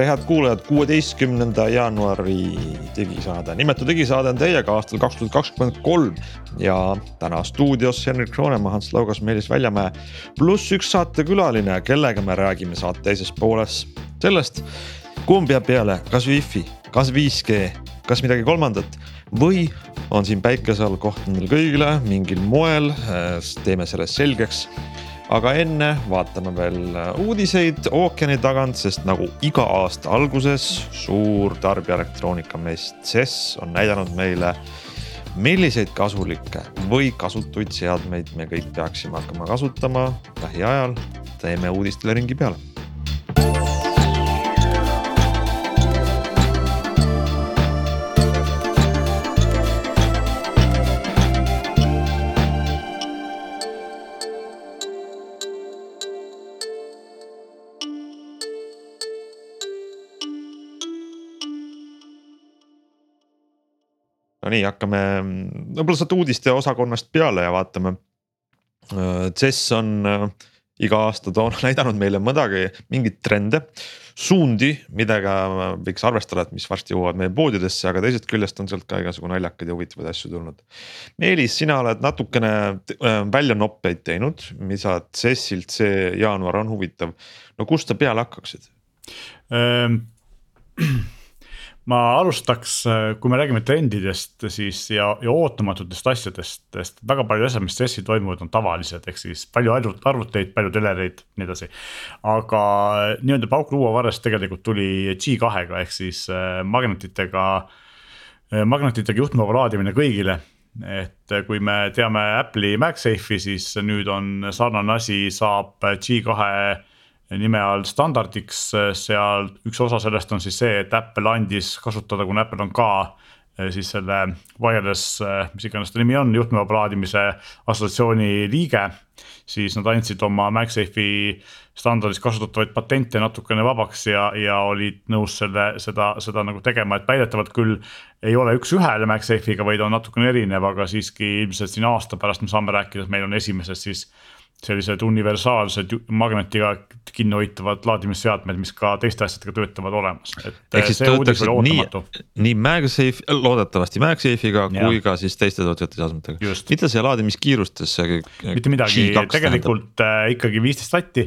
tere, head kuulajad, kuueteistkümnenda jaanuari digisaade, nimetu digisaade on teiega aastal kaks tuhat kakskümmend kolm. ja täna stuudios Henrik Roonemaa, Hans Laugas, Meelis Väljamäe. pluss üks saatekülaline, kellega me räägime saate teises pooles sellest, kumb jääb peale, kas wifi, kas 5G, kas midagi kolmandat või on siin päikese all koht neil kõigile mingil moel, teeme selle selgeks aga enne vaatame veel äh, uudiseid ookeani tagant, sest nagu iga aasta alguses suur tarbijaelektroonikamess CES on näidanud meile, milliseid kasulikke või kasutuid seadmeid me kõik peaksime hakkama kasutama lähiajal. teeme uudistele ringi peale nii, hakkame võib-olla sealt uudiste osakonnast peale ja vaatame. CES on äh, iga aasta toonud, näidanud meile mõndagi, mingeid trende, suundi, millega võiks arvestada, et mis varsti jõuavad meie poodidesse, aga teisest küljest on sealt ka igasugu naljakaid ja huvitavaid asju tulnud. Meelis, sina oled natukene äh, väljanoppeid teinud, mis sa CES-ilt see jaanuar on huvitav. no kust sa peale hakkaksid? ma alustaks, kui me räägime trendidest, siis ja, ja ootamatutest asjadest, sest väga paljud asjad, mis stressil toimuvad, on tavalised, ehk siis palju arvuteid, palju telereid, nii edasi. aga nii-öelda pauk luuavarrest tegelikult tuli G2-ga ehk siis äh, magnetitega, äh, magnetitega juhtmevaba laadimine kõigile et kui me teame Apple'i MagSafe'i, siis nüüd on sarnane asi, saab G2 nime all standardiks, seal üks osa sellest on siis see, et Apple andis kasutada, kuna Apple on ka eh, siis selle wireless, eh, mis iganes ta nimi on, juhtmevaba laadimise assotsiatsiooni liige. siis nad andsid oma MagSafe'i standardis kasutatavaid patente natukene vabaks ja, ja olid nõus selle, seda, seda nagu tegema, et väidetavalt küll. ei ole üks-ühele MagSafe'iga, vaid on natukene erinev, aga siiski ilmselt siin aasta pärast me saame rääkida, et meil on esimesed siis sellised universaalsed magnetiga kinni hoitavad laadimisseadmed, mis ka teiste asjadega töötavad olemas. ehk siis töötaksid nii, nii MagSafe, loodetavasti MagSafe'iga kui ka siis teiste tootjate seadmetega. mida see laadimiskiirustes see. mitte midagi, tegelikult tähendab? äh, ikkagi viisteist vatti.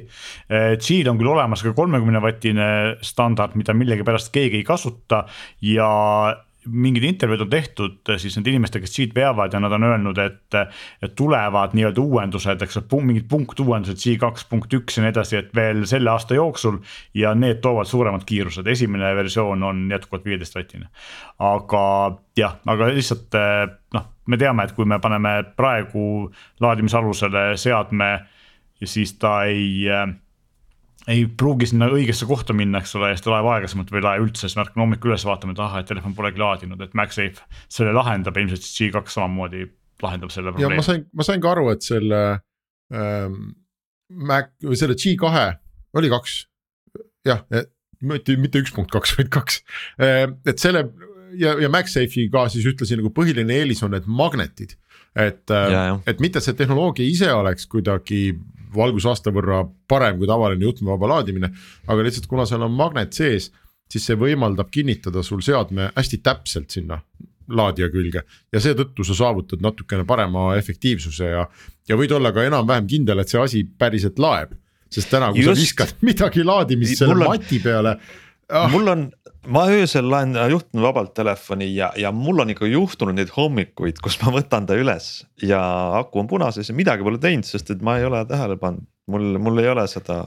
G-l on küll olemas ka kolmekümne vatine standard, mida millegipärast keegi ei kasuta ja mingid intervjuud on tehtud eh, siis nende inimestega, kes siit veavad ja nad on öelnud, et. et tulevad nii-öelda uuendused, eks ole, mingid punktuuendused, G2 punkt üks ja nii edasi, et veel selle aasta jooksul. ja need toovad suuremad kiirused, esimene versioon on jätkuvalt viieteistvatine. aga jah, aga lihtsalt eh, noh, me teame, et kui me paneme praegu laadimisalusele seadme siis ta ei eh, ei pruugi sinna õigesse kohta minna, eks ole, ja siis ta laeb aeglasemalt või ei lae üldse, siis me ärkame hommikul üles, vaatame, et ahah, et telefon polegi laadinud, et MagSafe selle lahendab, ilmselt siis G2 samamoodi lahendab selle probleemi. ja ma sain, ma sain ka aru, et selle ähm, Mac või selle G2 oli kaks, jah, mitte, mitte üks punkt kaks, vaid kaks, ehm, et selle ja, ja MagSafe'i ka siis ühtlasi nagu põhiline eelis on need magnetid. Et, et mitte see tehnoloogia ise oleks kuidagi valgusaasta võrra parem kui tavaline juhtmevaba laadimine. aga lihtsalt kuna seal on magnet sees, siis see võimaldab kinnitada sul seadme hästi täpselt sinna laadija külge ja seetõttu sa saavutad natukene parema efektiivsuse ja, ja võid olla ka enam-vähem kindel, et see asi päriselt laeb. sest täna, kui Just. sa viskad midagi laadimist selle mati peale ah.. mul on ma öösel laen juhtun vabalt telefoni ja, ja mul on ikka juhtunud neid hommikuid, kus ma võtan ta üles ja aku on punases ja midagi pole teinud, sest et ma ei ole tähele pannud. mul, mul ei ole seda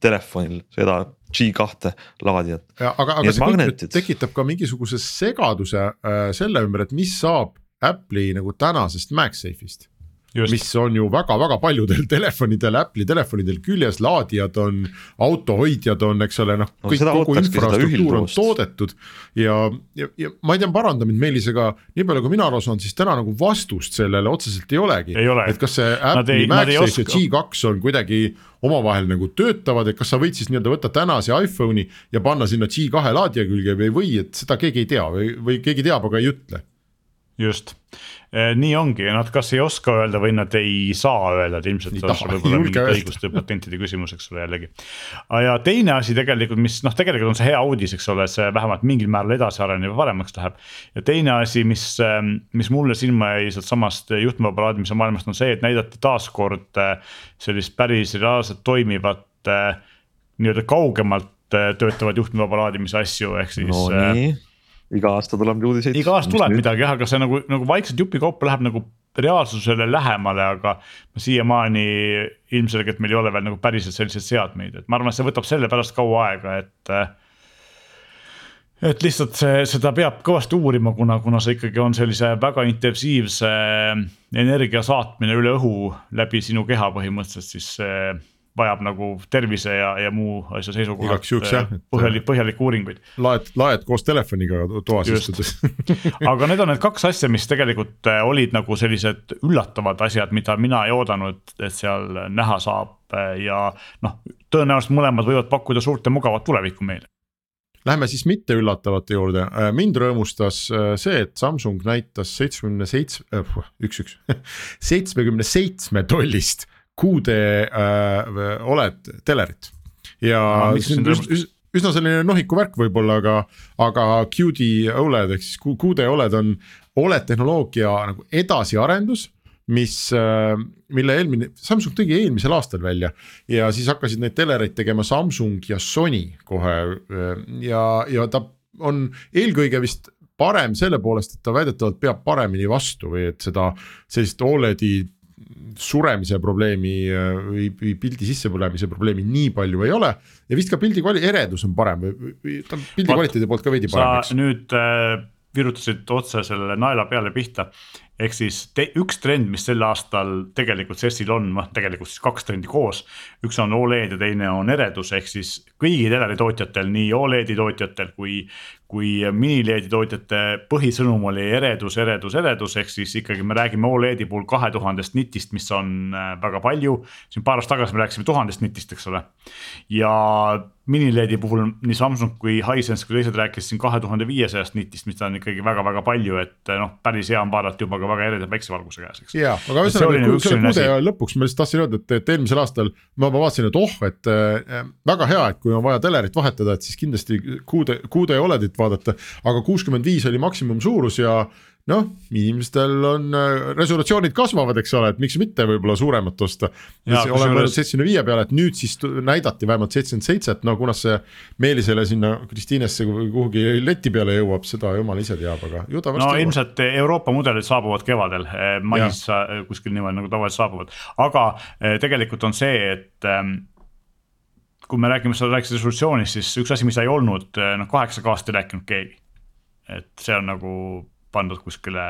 telefonil, seda G2 laadijat. aga, aga see magnetid... tekitab ka mingisuguse segaduse äh, selle ümber, et mis saab Apple'i nagu tänasest MagSafe'ist mis on ju väga-väga paljudel telefonidel, Apple'i telefonidel küljes, laadijad on, autohoidjad on, eks ole, noh No kõik seda kogu infrastruktuur on toodetud. ja, ja, ja ma ei tea, paranda mind Meelis, aga nii palju, kui mina aru saan, siis täna nagu vastust sellele otseselt ei olegi. Ei ole. et kas see Apple'i ei- ei MagSafe ja oska. G2 on kuidagi omavahel nagu töötavad, et kas sa võid siis nii-öelda võtta tänase iPhone'i ja panna sinna G2 laadija külge või, või et seda keegi ei tea või, või keegi teab, aga ei ütle just, nii ongi, nad kas ei oska öelda või nad ei saa öelda, et ilmselt Ei taha, võib-olla mingite õiguste patentide küsimus, eks ole jällegi. ja teine asi tegelikult, mis noh, tegelikult on see hea uudis, eks ole, see vähemalt mingil määral edasi areneb ja paremaks läheb. ja teine asi, mis, mis mulle silma jäi sealtsamast juhtmevaba laadimise maailmast on see, et näidati taaskord äh, sellist päris reaalselt toimivat äh, nii-öelda kaugemalt töötavad juhtmevaba laadimise asju, ehk siis no iga aasta tuleb uudiseid. iga aasta tuleb midagi jah, aga see nagu, nagu vaikselt jupikaupa läheb nagu reaalsusele lähemale, aga siiamaani ilmselgelt meil ei ole veel nagu päriselt selliseid seadmeid, et ma arvan, et see võtab sellepärast kaua aega, et. et lihtsalt see, seda peab kõvasti uurima, kuna, kuna see ikkagi on sellise väga intensiivse energia saatmine üle õhu läbi sinu keha põhimõtteliselt, siis see vajab nagu tervise ja, ja muu asja seisukohalt et- põhjalik, põhjalikke uuringuid. laed, laed koos telefoniga toas istudes aga need on need kaks asja, mis tegelikult äh, olid nagu sellised üllatavad asjad, mida mina ei oodanud, et seal näha saab ja noh, tõenäoliselt mõlemad võivad pakkuda suurt ja mugavat tulevikku meile. Lähme siis mitte üllatavate juurde, mind rõõmustas äh, see, et Samsung näitas seitsmekümne seitsme, üks, üks, seitsmekümne seitsme tollist QD äh, Oled telerit. ja miks see on üsna selline nohiku värk võib-olla, aga, aga QD Oled ehk siis QD Oled on Oled tehnoloogia nagu edasiarendus mis, mille eelmine, Samsung tegi eelmisel aastal välja ja siis hakkasid neid telereid tegema Samsung ja Sony kohe äh, ja, ja ta on eelkõige vist parem selle poolest, et ta väidetavalt peab paremini vastu või et seda sellist Oledi suremise probleemi äh, või, või pildi sissepõlemise probleemi nii palju ei ole ja vist ka pildi kvali-, eredus on parem või, või ta on pildi kvaliteedi poolt ka veidi parem, eks. nüüd äh, virutasid otse sellele naela peale pihta. Ehk siis te, üks trend, mis sel aastal tegelikult CES-il on, noh tegelikult siis kaks trendi koos. üks on Oled ja teine on eredus, ehk siis kõigi teleritootjatel, nii Oledi tootjatel kui, kui minileedi tootjate põhisõnum oli eredus, eredus, eredus, ehk siis ikkagi me räägime Oledi puhul kahe tuhandest nitist, mis on äh, väga palju. siin paar aastat tagasi me rääkisime tuhandest nitist, eks ole. ja minileedi puhul nii Samsung kui Hisense kui teised rääkisid siin kahe tuhande viiesajast nitist, mis on ikkagi väga-väga palju, et noh, päris hea on vaadata juba ka väga ereda päiksevalguse käes, eks. ja, aga ühesõnaga nagu selle selline kuude asi. lõpuks ma lihtsalt tahtsin öelda, et, et eelmisel aastal ma juba vaatasin, et oh, et äh, väga hea, et kui on vaja telerit vahetada, et siis kindlasti kuude, kuude Oledit vaadata, aga kuuskümmend viis oli maksimumsuurus ja noh, inimestel on äh, resolutsioonid kasvavad, eks ole, et miks mitte võib-olla suuremat osta. Kusjuures- mõelnud seitsmekümne viie peale, et nüüd siis näidati vähemalt seitsekümmend seitset, no kuna see Meelisele sinna Kristiinesse või kuhugi leti peale jõuab, seda jumal ise teab, aga ju ta no varsti jõuab. ilmselt Euroopa mudelid saabuvad kevadel, mais äh, kuskil niimoodi nagu tavaliselt saabuvad, aga eh, tegelikult on see, et ähm, kui me räägime, sa rääkisid resolutsioonist, siis üks asi, mis ei olnud, noh kaheksa K-st ei rääkinud keegi. et see on nagu pandud kuskile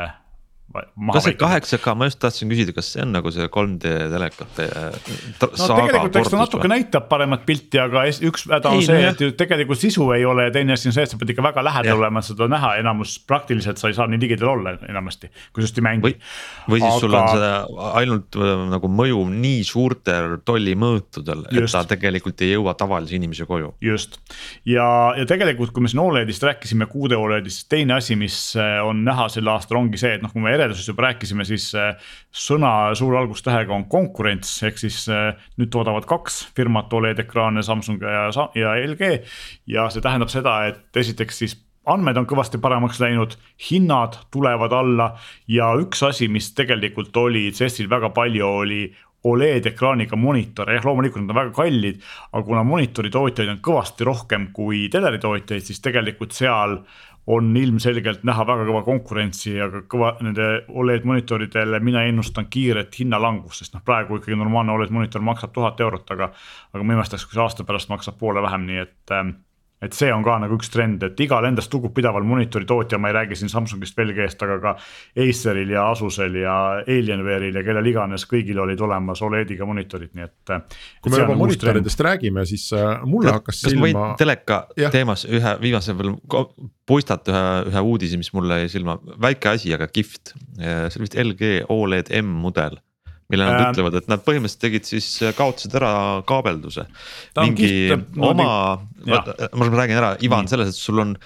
kas see kaheksa K, ma just tahtsin küsida, kas see on nagu see 3D telekate äh, no tegelikult eks ta natuke näitab paremat pilti, aga üks häda on Ei, see, et ju tegelikult sisu ei ole ja teine asi on see, et sa pead ikka väga lähedal Jah. olema, olema, seda näha, enamus praktiliselt sa ei saa nii ligidal olla enamasti, kui sa just ei mängi. Või, või siis sul on Aga- seda ainult äh, nagu mõju nii suurtel tollimõõtudel, et ta tegelikult ei jõua tavalise inimese koju. just. Ja, ja tegelikult, kui me siin Oledist rääkisime, kuude Oledist, teine asi, mis äh, on näha sel aastal ongi see, et noh, kui me eredusest juba rääkisime, siis äh, sõna suure algustähega on konkurents, ehk siis äh, nüüd toodavad kaks firmat Oled ekraane, Samsung ja, ja LG. ja see tähendab seda, et esiteks siis andmed on kõvasti paremaks läinud, hinnad tulevad alla ja üks asi, mis tegelikult oli CES-il väga palju, oli Oled ekraaniga monitor, jah, loomulikult nad on väga kallid, aga kuna monitori tootjaid on kõvasti rohkem kui teleritootjaid, siis tegelikult seal on ilmselgelt näha väga kõva konkurentsi ja kõva nende Oled monitoridele mina ennustan kiiret hinnalangust, sest noh, praegu ikkagi normaalne Oled monitor maksab tuhat eurot, aga. aga ma imestaks, kui see aasta pärast maksab poole vähem, nii et ähm, et see on ka nagu üks trend, et igal endast lugupidaval monitori tootjal, ma ei räägi siin Samsungist, LG-st, aga ka Aceril ja Asusel ja Alienware'il ja kellel iganes, kõigil olid olemas Olediga monitorid, nii et. kui me juba monitoridest räägime, siis äh, mulle kas, hakkas silma. kas ma võin teleka ja. teemas ühe viimase veel puistata ühe, ühe uudise, mis mulle jäi silma, väike asi, aga kihvt. see oli vist LG Oled M mudel mille nad äh, ütlevad, et nad põhimõtteliselt tegid siis, äh, kaotasid ära kaabelduse. mingi kiht, oma, ma räägin ära, Ivan, selles, et sul on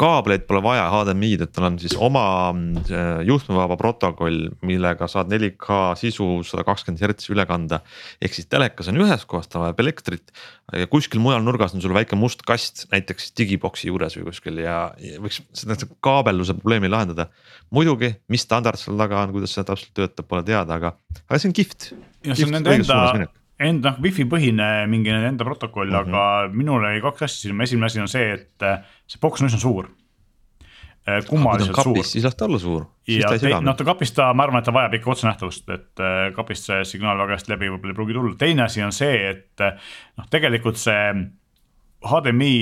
kaableid pole vaja HDMI-d, et tal on siis oma mm, juhtmevaba protokoll, millega saad 4K sisu sada kakskümmend hertsi üle kanda. ehk siis telekas on ühes kohas, ta vajab elektrit ja kuskil mujal nurgas on sul väike must kast, näiteks digiboksi juures või kuskil ja, ja võiks seda kaabelluse probleemi lahendada. muidugi, mis standard seal taga on, kuidas see täpselt töötab, pole teada, aga, aga see on kihvt. ja see on nende enda enda noh, wifi põhine mingi enda protokoll mm, -hmm. aga minul oli kaks asja silma, esimene asi on see, et äh, see boks on üsna suur. Äh, kummaliselt suur. siis las ta olla suur. ja noh, ta kapist ta, ma arvan, et ta vajab ikka otsenähtavust, et äh, kapist see signaal väga hästi läbi võib-olla ei pruugi tulla, teine asi on see, et noh, tegelikult see HDMI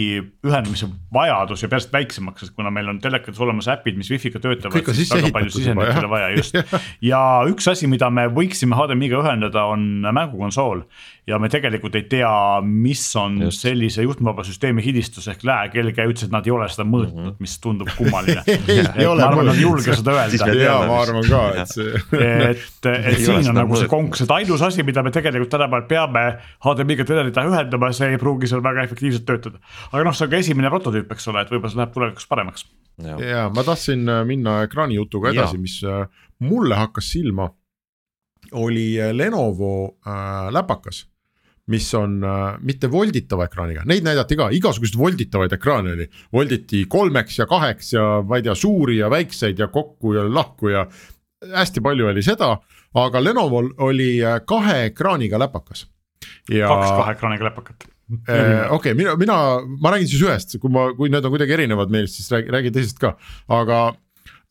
ühendamise vajadus jääb järjest väiksemaks, sest kuna meil on telekates olemas äpid, mis wifi'ga töötavad, siis väga palju sisendeid ei ole vaja, just. ja üks asi, mida me võiksime HDMI-ga ühendada, on mängukonsool ja me tegelikult ei tea, mis on Just. sellise juhtmevaba süsteemi hilistus ehk lääkelge, ütles, et nad ei ole seda mõõtnud mm, -hmm. mis tundub kummaline ma arvan, nad ei julge seda öelda. ja ma arvan ka, et see. et, et siin on nagu see konks, et ainus asi, mida me tegelikult tänapäeval peame HDMI-ga telerida ühendama, see ei pruugi seal väga efektiivselt töötada. Aga noh, see on ka esimene prototüüp, eks ole, et võib-olla see läheb tulevikus paremaks. ja ma tahtsin äh, minna ekraanijutuga edasi, mis äh, mulle hakkas silma oli äh, Lenovo äh, läpakas mis on äh, mitte volditava ekraaniga, neid näidati ka, igasuguseid volditavaid ekraane oli. volditi kolmeks ja kaheks ja ma ei tea, suuri ja väikseid ja kokku ja lahku ja hästi palju oli seda, aga Lenovol oli kahe ekraaniga läpakas. Ja... kaks kahe ekraaniga läpakat okei okay,, mina, mina, ma räägin siis ühest, kui ma, kui need on kuidagi erinevad meelest, siis räägi, räägi teisest ka, aga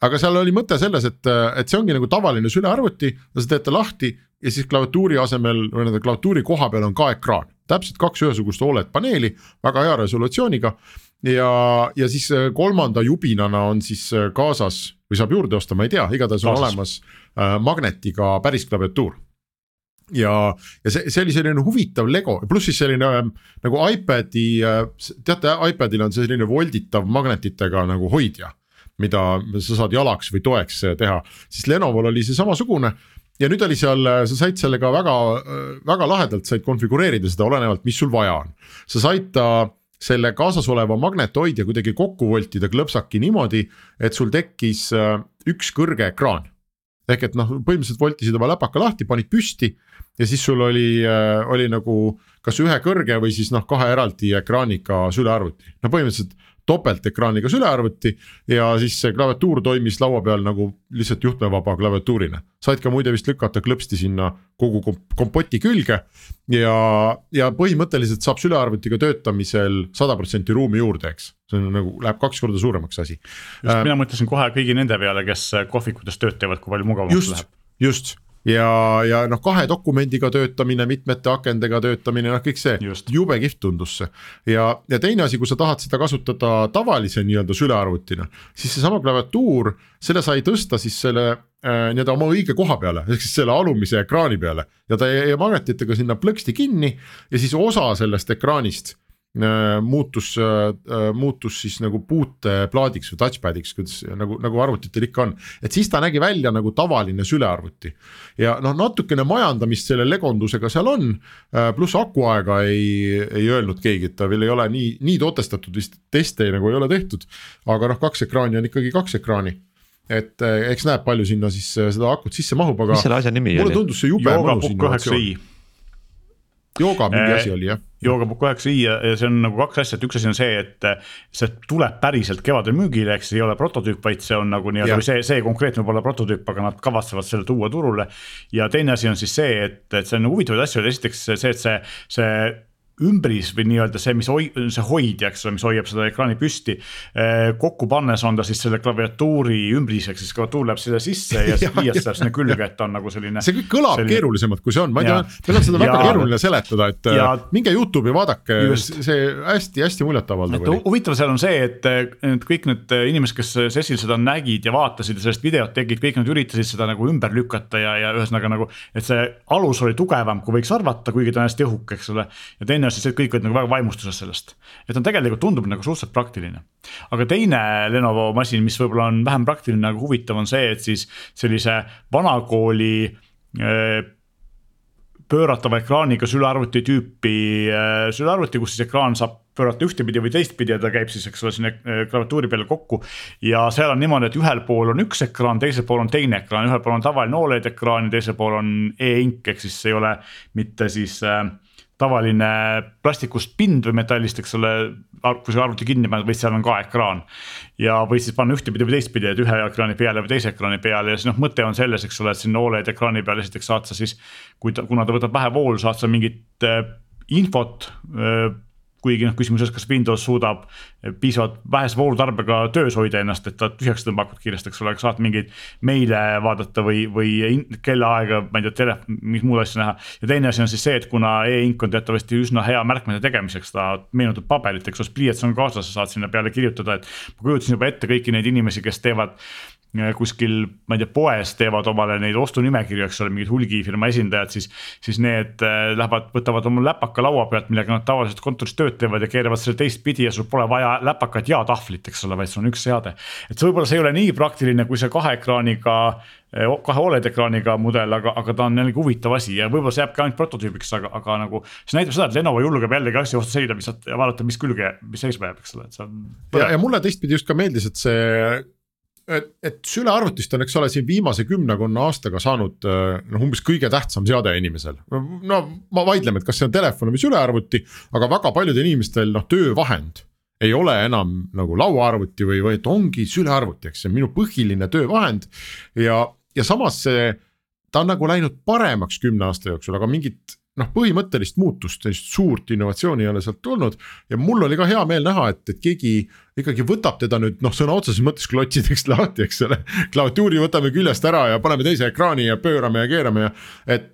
aga seal oli mõte selles, et, et see ongi nagu tavaline sülearvuti, sa teed ta lahti ja siis klaviatuuri asemel või nende klaviatuuri koha peal on ka ekraan. täpselt kaks ühesugust Oled paneeli, väga hea resolutsiooniga. ja, ja siis äh, kolmanda jubinana on siis äh, kaasas või saab juurde osta, ma ei tea, igatahes on kaasas. olemas äh, magnetiga päris klaviatuur ja, ja see, see oli selline huvitav Lego, pluss siis selline äh, nagu iPad'i äh,, teate, iPad'il on selline volditav magnetitega nagu hoidja mida sa saad jalaks või toeks teha, siis Lenovol oli see samasugune ja nüüd oli seal, sa said sellega väga, väga lahedalt said konfigureerida seda olenevalt, mis sul vaja on. sa said ta selle kaasas oleva magnethoidja kuidagi kokku voltida klõpsaki niimoodi, et sul tekkis äh, üks kõrge ekraan. Ehk et noh, põhimõtteliselt voltisid oma läpaka lahti, panid püsti ja siis sul oli, äh, oli nagu kas ühe kõrge või siis noh, kahe eraldi ekraaniga sülearvuti, no põhimõtteliselt topeltekraaniga sülearvuti ja siis see klaviatuur toimis laua peal nagu lihtsalt juhtmevaba klaviatuurina. said ka muide vist lükata klõpsti sinna kogu kompoti külge ja, ja põhimõtteliselt saab sülearvutiga töötamisel sada protsenti ruumi juurde, eks. see on nagu läheb kaks korda suuremaks asi. just äh,, mina mõtlesin kohe kõigi nende peale, kes kohvikutes tööd teevad, kui palju mugavamaks läheb. just ja, ja noh, kahe dokumendiga töötamine, mitmete akendega töötamine, noh, kõik see Just. jube kihvt tundus see. ja, ja teine asi, kui sa tahad seda kasutada tavalise nii-öelda sülearvutina, siis seesama klaviatuur, selle sai tõsta siis selle äh, nii-öelda oma õige koha peale, ehk siis selle alumise ekraani peale ja ta jäi magnetitega sinna plõksti kinni ja siis osa sellest ekraanist muutus, äh, muutus siis nagu puuteplaadiks või touchpad'iks, kuidas nagu, nagu arvutitel ikka on. et siis ta nägi välja nagu tavaline sülearvuti. ja noh, natukene majandamist selle legondusega seal on, äh, pluss akuaega ei, ei öelnud keegi, et ta veel ei ole nii, nii totestatud vist teste nagu ei ole tehtud. aga noh, kaks ekraani on ikkagi kaks ekraani et eks näeb, palju sinna siis seda akut sisse mahub, aga. mis selle asja nimi oli? mulle tundus see jube mõnus innovatsioon jooga mingi asi oli jah. Joogabook üheksa i ja see on nagu kaks asja, et üks asi on see, et see tuleb päriselt kevadel müügile, eks see ei ole prototüüp, vaid see on nagu nii-öelda või see, see konkreetne pole prototüüp, aga nad kavatsevad selle tuua turule. ja teine asi on siis see, et, et see on huvitavaid asju, esiteks see, et see, see ümbris või nii-öelda see, mis hoi-, see hoidja, eks ole, mis hoiab seda ekraani püsti. kokku pannes on ta siis selle klaviatuuri ümbriseks, siis klaviatuur läheb sinna sisse ja siis pliiats läheb sinna külge, et ta on nagu selline. see kõik kõlab selline... keerulisemalt, kui see on, ma ei tea, meil on seda väga ja, keeruline seletada, et ja, minge Youtube'i vaadake, see hästi-hästi muljetavaldav oli. huvitav seal on see, et, et kõik need inimesed, kes sessil seda nägid ja vaatasid ja sellest videot tegid, kõik nad üritasid seda nagu ümber lükata ja, ja ühesõnaga nagu, et see alus oli tugevam, kui võiks arvata, kuigi ta on hästi õhuke, eks ole. ja teine asi, see, et kõik olid nagu väga vaimustuses sellest, et on tegelikult tundub nagu suhteliselt praktiline. aga teine Lenovo masin, mis võib-olla on vähem praktiline, aga huvitav on see, et siis sellise vanakooli äh, pööratava ekraaniga sülearvuti tüüpi äh, sülearvuti, kus siis ekraan saab pöörata ühtepidi või teistpidi ja ta käib siis, eks ole, sinna äh, klaviatuuri peale kokku. ja seal on niimoodi, et ühel pool on üks ekraan, teisel pool on teine ekraan, ühel pool on tavaline Oled ekraan ja teisel pool on e-ink, ehk siis ei ole mitte siis äh, tavaline plastikust pind või metallist, eks ole, kui sa arvuti kinni paned, vaid seal on ka ekraan. ja võid siis panna ühtepidi või teistpidi, et ühe ekraani peale või teise ekraani peale ja siis noh, mõte on selles, eks ole, et sinna Oled ekraani peale esiteks saad sa siis. kui ta, kuna ta võtab vähe voolu, saad sa mingit äh, infot äh, kuigi noh, küsimus selles, kas Windows suudab piisavalt vähese voolutarbega töös hoida ennast, et ta tühjaks tõmbab kiiresti, eks ole, saad mingeid meile vaadata või, või kellaaega, ma ei tea, tele, mis muud asja näha. ja teine asi on siis see, et kuna e-ink on teatavasti üsna hea märkmete tegemiseks, ta meenutab paberit, eks ole, pliiats on kaasas, sa saad sinna peale kirjutada, et. ma kujutasin juba ette kõiki neid inimesi, kes teevad kuskil, ma ei tea, poes teevad omale neid ostunimekirju, eks ole, mingid hulgifirma esindajad, siis. siis need äh, lähevad, võtavad oma läpaka laua pealt, millega nad tavaliselt kontoris tööd teevad ja keeravad selle teistpidi ja sul pole vaja läpakat ja tahvlit, eks ole, vaid sul on üks seade. et see võib-olla see ei ole nii praktiline, kui see kahe ekraaniga äh, kahe Oled ekraaniga mudel, aga, aga ta on jällegi huvitav asi ja võib-olla see jääbki ainult prototüübiks, aga, aga nagu. see näitab seda, et Lenovo julgeb jällegi asja vastu seina ja vaadata, mis külge, mis seisma jääb, eks ole, et see on. ja, ja mulle teistpidi just ka meeldis, et see et, et sülearvutist on, eks ole, siin viimase kümnekonna aastaga saanud noh, umbes kõige tähtsam seade inimesel. no ma vaidleme, et kas see on telefon või sülearvuti, aga väga paljudel inimestel noh, töövahend ei ole enam nagu lauaarvuti või, või et ongi sülearvuti, eks see on minu põhiline töövahend. ja, ja samas see, ta on nagu läinud paremaks kümne aasta jooksul, aga mingit noh, põhimõttelist muutust, sellist suurt innovatsiooni ei ole sealt tulnud. ja mul oli ka hea meel näha, et, et keegi ikkagi võtab teda nüüd noh, sõna otseses mõttes klotsideks lahti, eks ole. klaviatuuri võtame küljest ära ja paneme teise ekraani ja pöörame ja keerame ja et,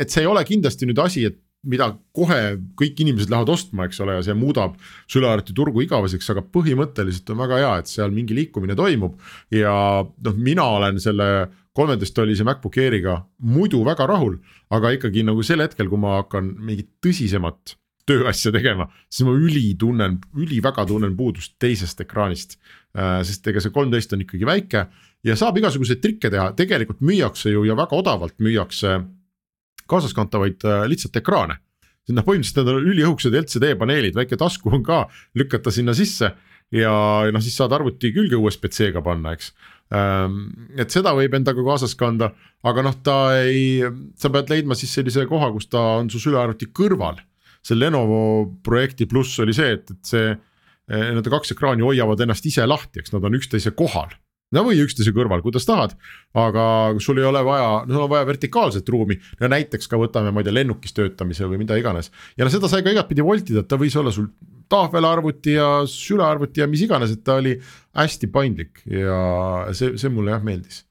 et see ei ole kindlasti nüüd asi, et mida kohe kõik inimesed lähevad ostma, eks ole, ja see muudab sülearvuti turgu igaveseks, aga põhimõtteliselt on väga hea, et seal mingi liikumine toimub. ja noh, mina olen selle kolmeteist tollise MacBook Airiga muidu väga rahul, aga ikkagi nagu sel hetkel, kui ma hakkan mingit tõsisemat tööasja tegema, siis ma üli tunnen, üliväga tunnen puudust teisest ekraanist. Äh, sest ega see kolmteist on ikkagi väike ja saab igasuguseid trikke teha, tegelikult müüakse ju ja väga odavalt müüakse kaasaskantavaid äh, lihtsalt ekraane. noh, põhimõtteliselt need on üliõhukesed LCD paneelid, väike tasku on ka, lükata sinna sisse ja noh, siis saad arvuti külge USB-C-ga panna, eks et seda võib endaga kaasas kanda, aga noh, ta ei, sa pead leidma siis sellise koha, kus ta on su sülearvuti kõrval. see Lenovo projekti pluss oli see, et, et see, eh, need kaks ekraani hoiavad ennast ise lahti, eks nad on üksteise kohal no või üksteise kõrval, kuidas tahad, aga sul ei ole vaja, sul on vaja vertikaalset ruumi, no näiteks ka võtame, ma ei tea, lennukis töötamise või mida iganes. ja no seda sai ka igatpidi voltida, et ta võis olla sul tahvelarvuti ja sülearvuti ja mis iganes, et ta oli hästi paindlik ja see, see mulle jah meeldis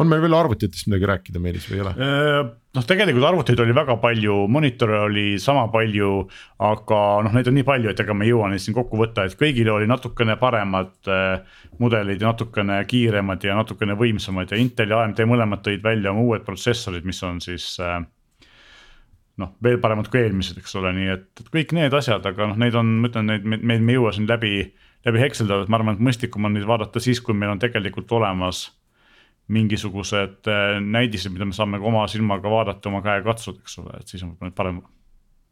on meil veel arvutitest midagi rääkida, Meelis, või ei ole? Äh, noh, tegelikult arvuteid oli väga palju, monitore oli sama palju, aga noh, neid on nii palju, et ega me ei jõua neid siin kokku võtta, et kõigil oli natukene paremad äh, mudelid ja natukene kiiremad ja natukene võimsamad ja Intel ja AMD mõlemad tõid välja oma uued protsessorid, mis on siis äh, noh, veel paremad kui eelmised, eks ole, nii et, et kõik need asjad, aga noh, neid on, ma ütlen, neid, me, me, ei jõua siin läbi, läbi hekseldada, et ma arvan, et mõistlikum on neid vaadata siis, kui meil on tegelikult olemas mingisugused äh, näidised, mida me saame ka oma silmaga vaadata, oma käega katsuda, eks ole, et siis on võib-olla parem.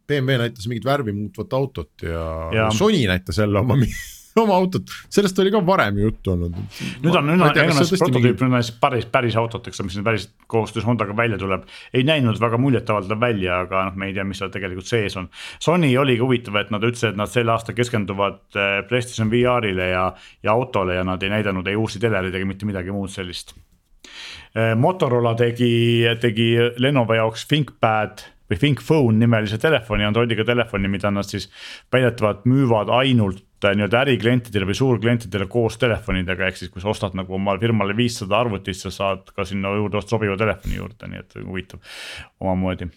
BMW näitas mingit värvi muutvat autot ja, ja Sony näitas jälle oma oma autot, sellest oli ka varem juttu olnud. nüüd on, nüüd on enamasti prototüüp, nüüd on päris, päris autot, eks ole, mis nüüd päris koostöös Hondaga välja tuleb. ei näinud väga muljetavaldav välja, aga noh, me ei tea, mis seal tegelikult sees on. Sony oligi huvitav, et nad ütlesid, et nad sel aastal keskenduvad äh, PlayStation VR-ile ja, ja autole ja nad ei näidanud ei uusi telereid ega mitte midagi muud sellist Äh, Motorola tegi, tegi Lenovo jaoks ThinkPad või Think Phone nimelise telefoni, Androidiga telefoni, mida nad siis väidetavalt müüvad ainult nii-öelda äriklientidele või suurklientidele koos telefonidega, ehk siis kui sa ostad nagu omale firmale viissada arvutit, sa saad ka sinna juurde osta sobiva telefoni juurde, nii et huvitav omamoodi.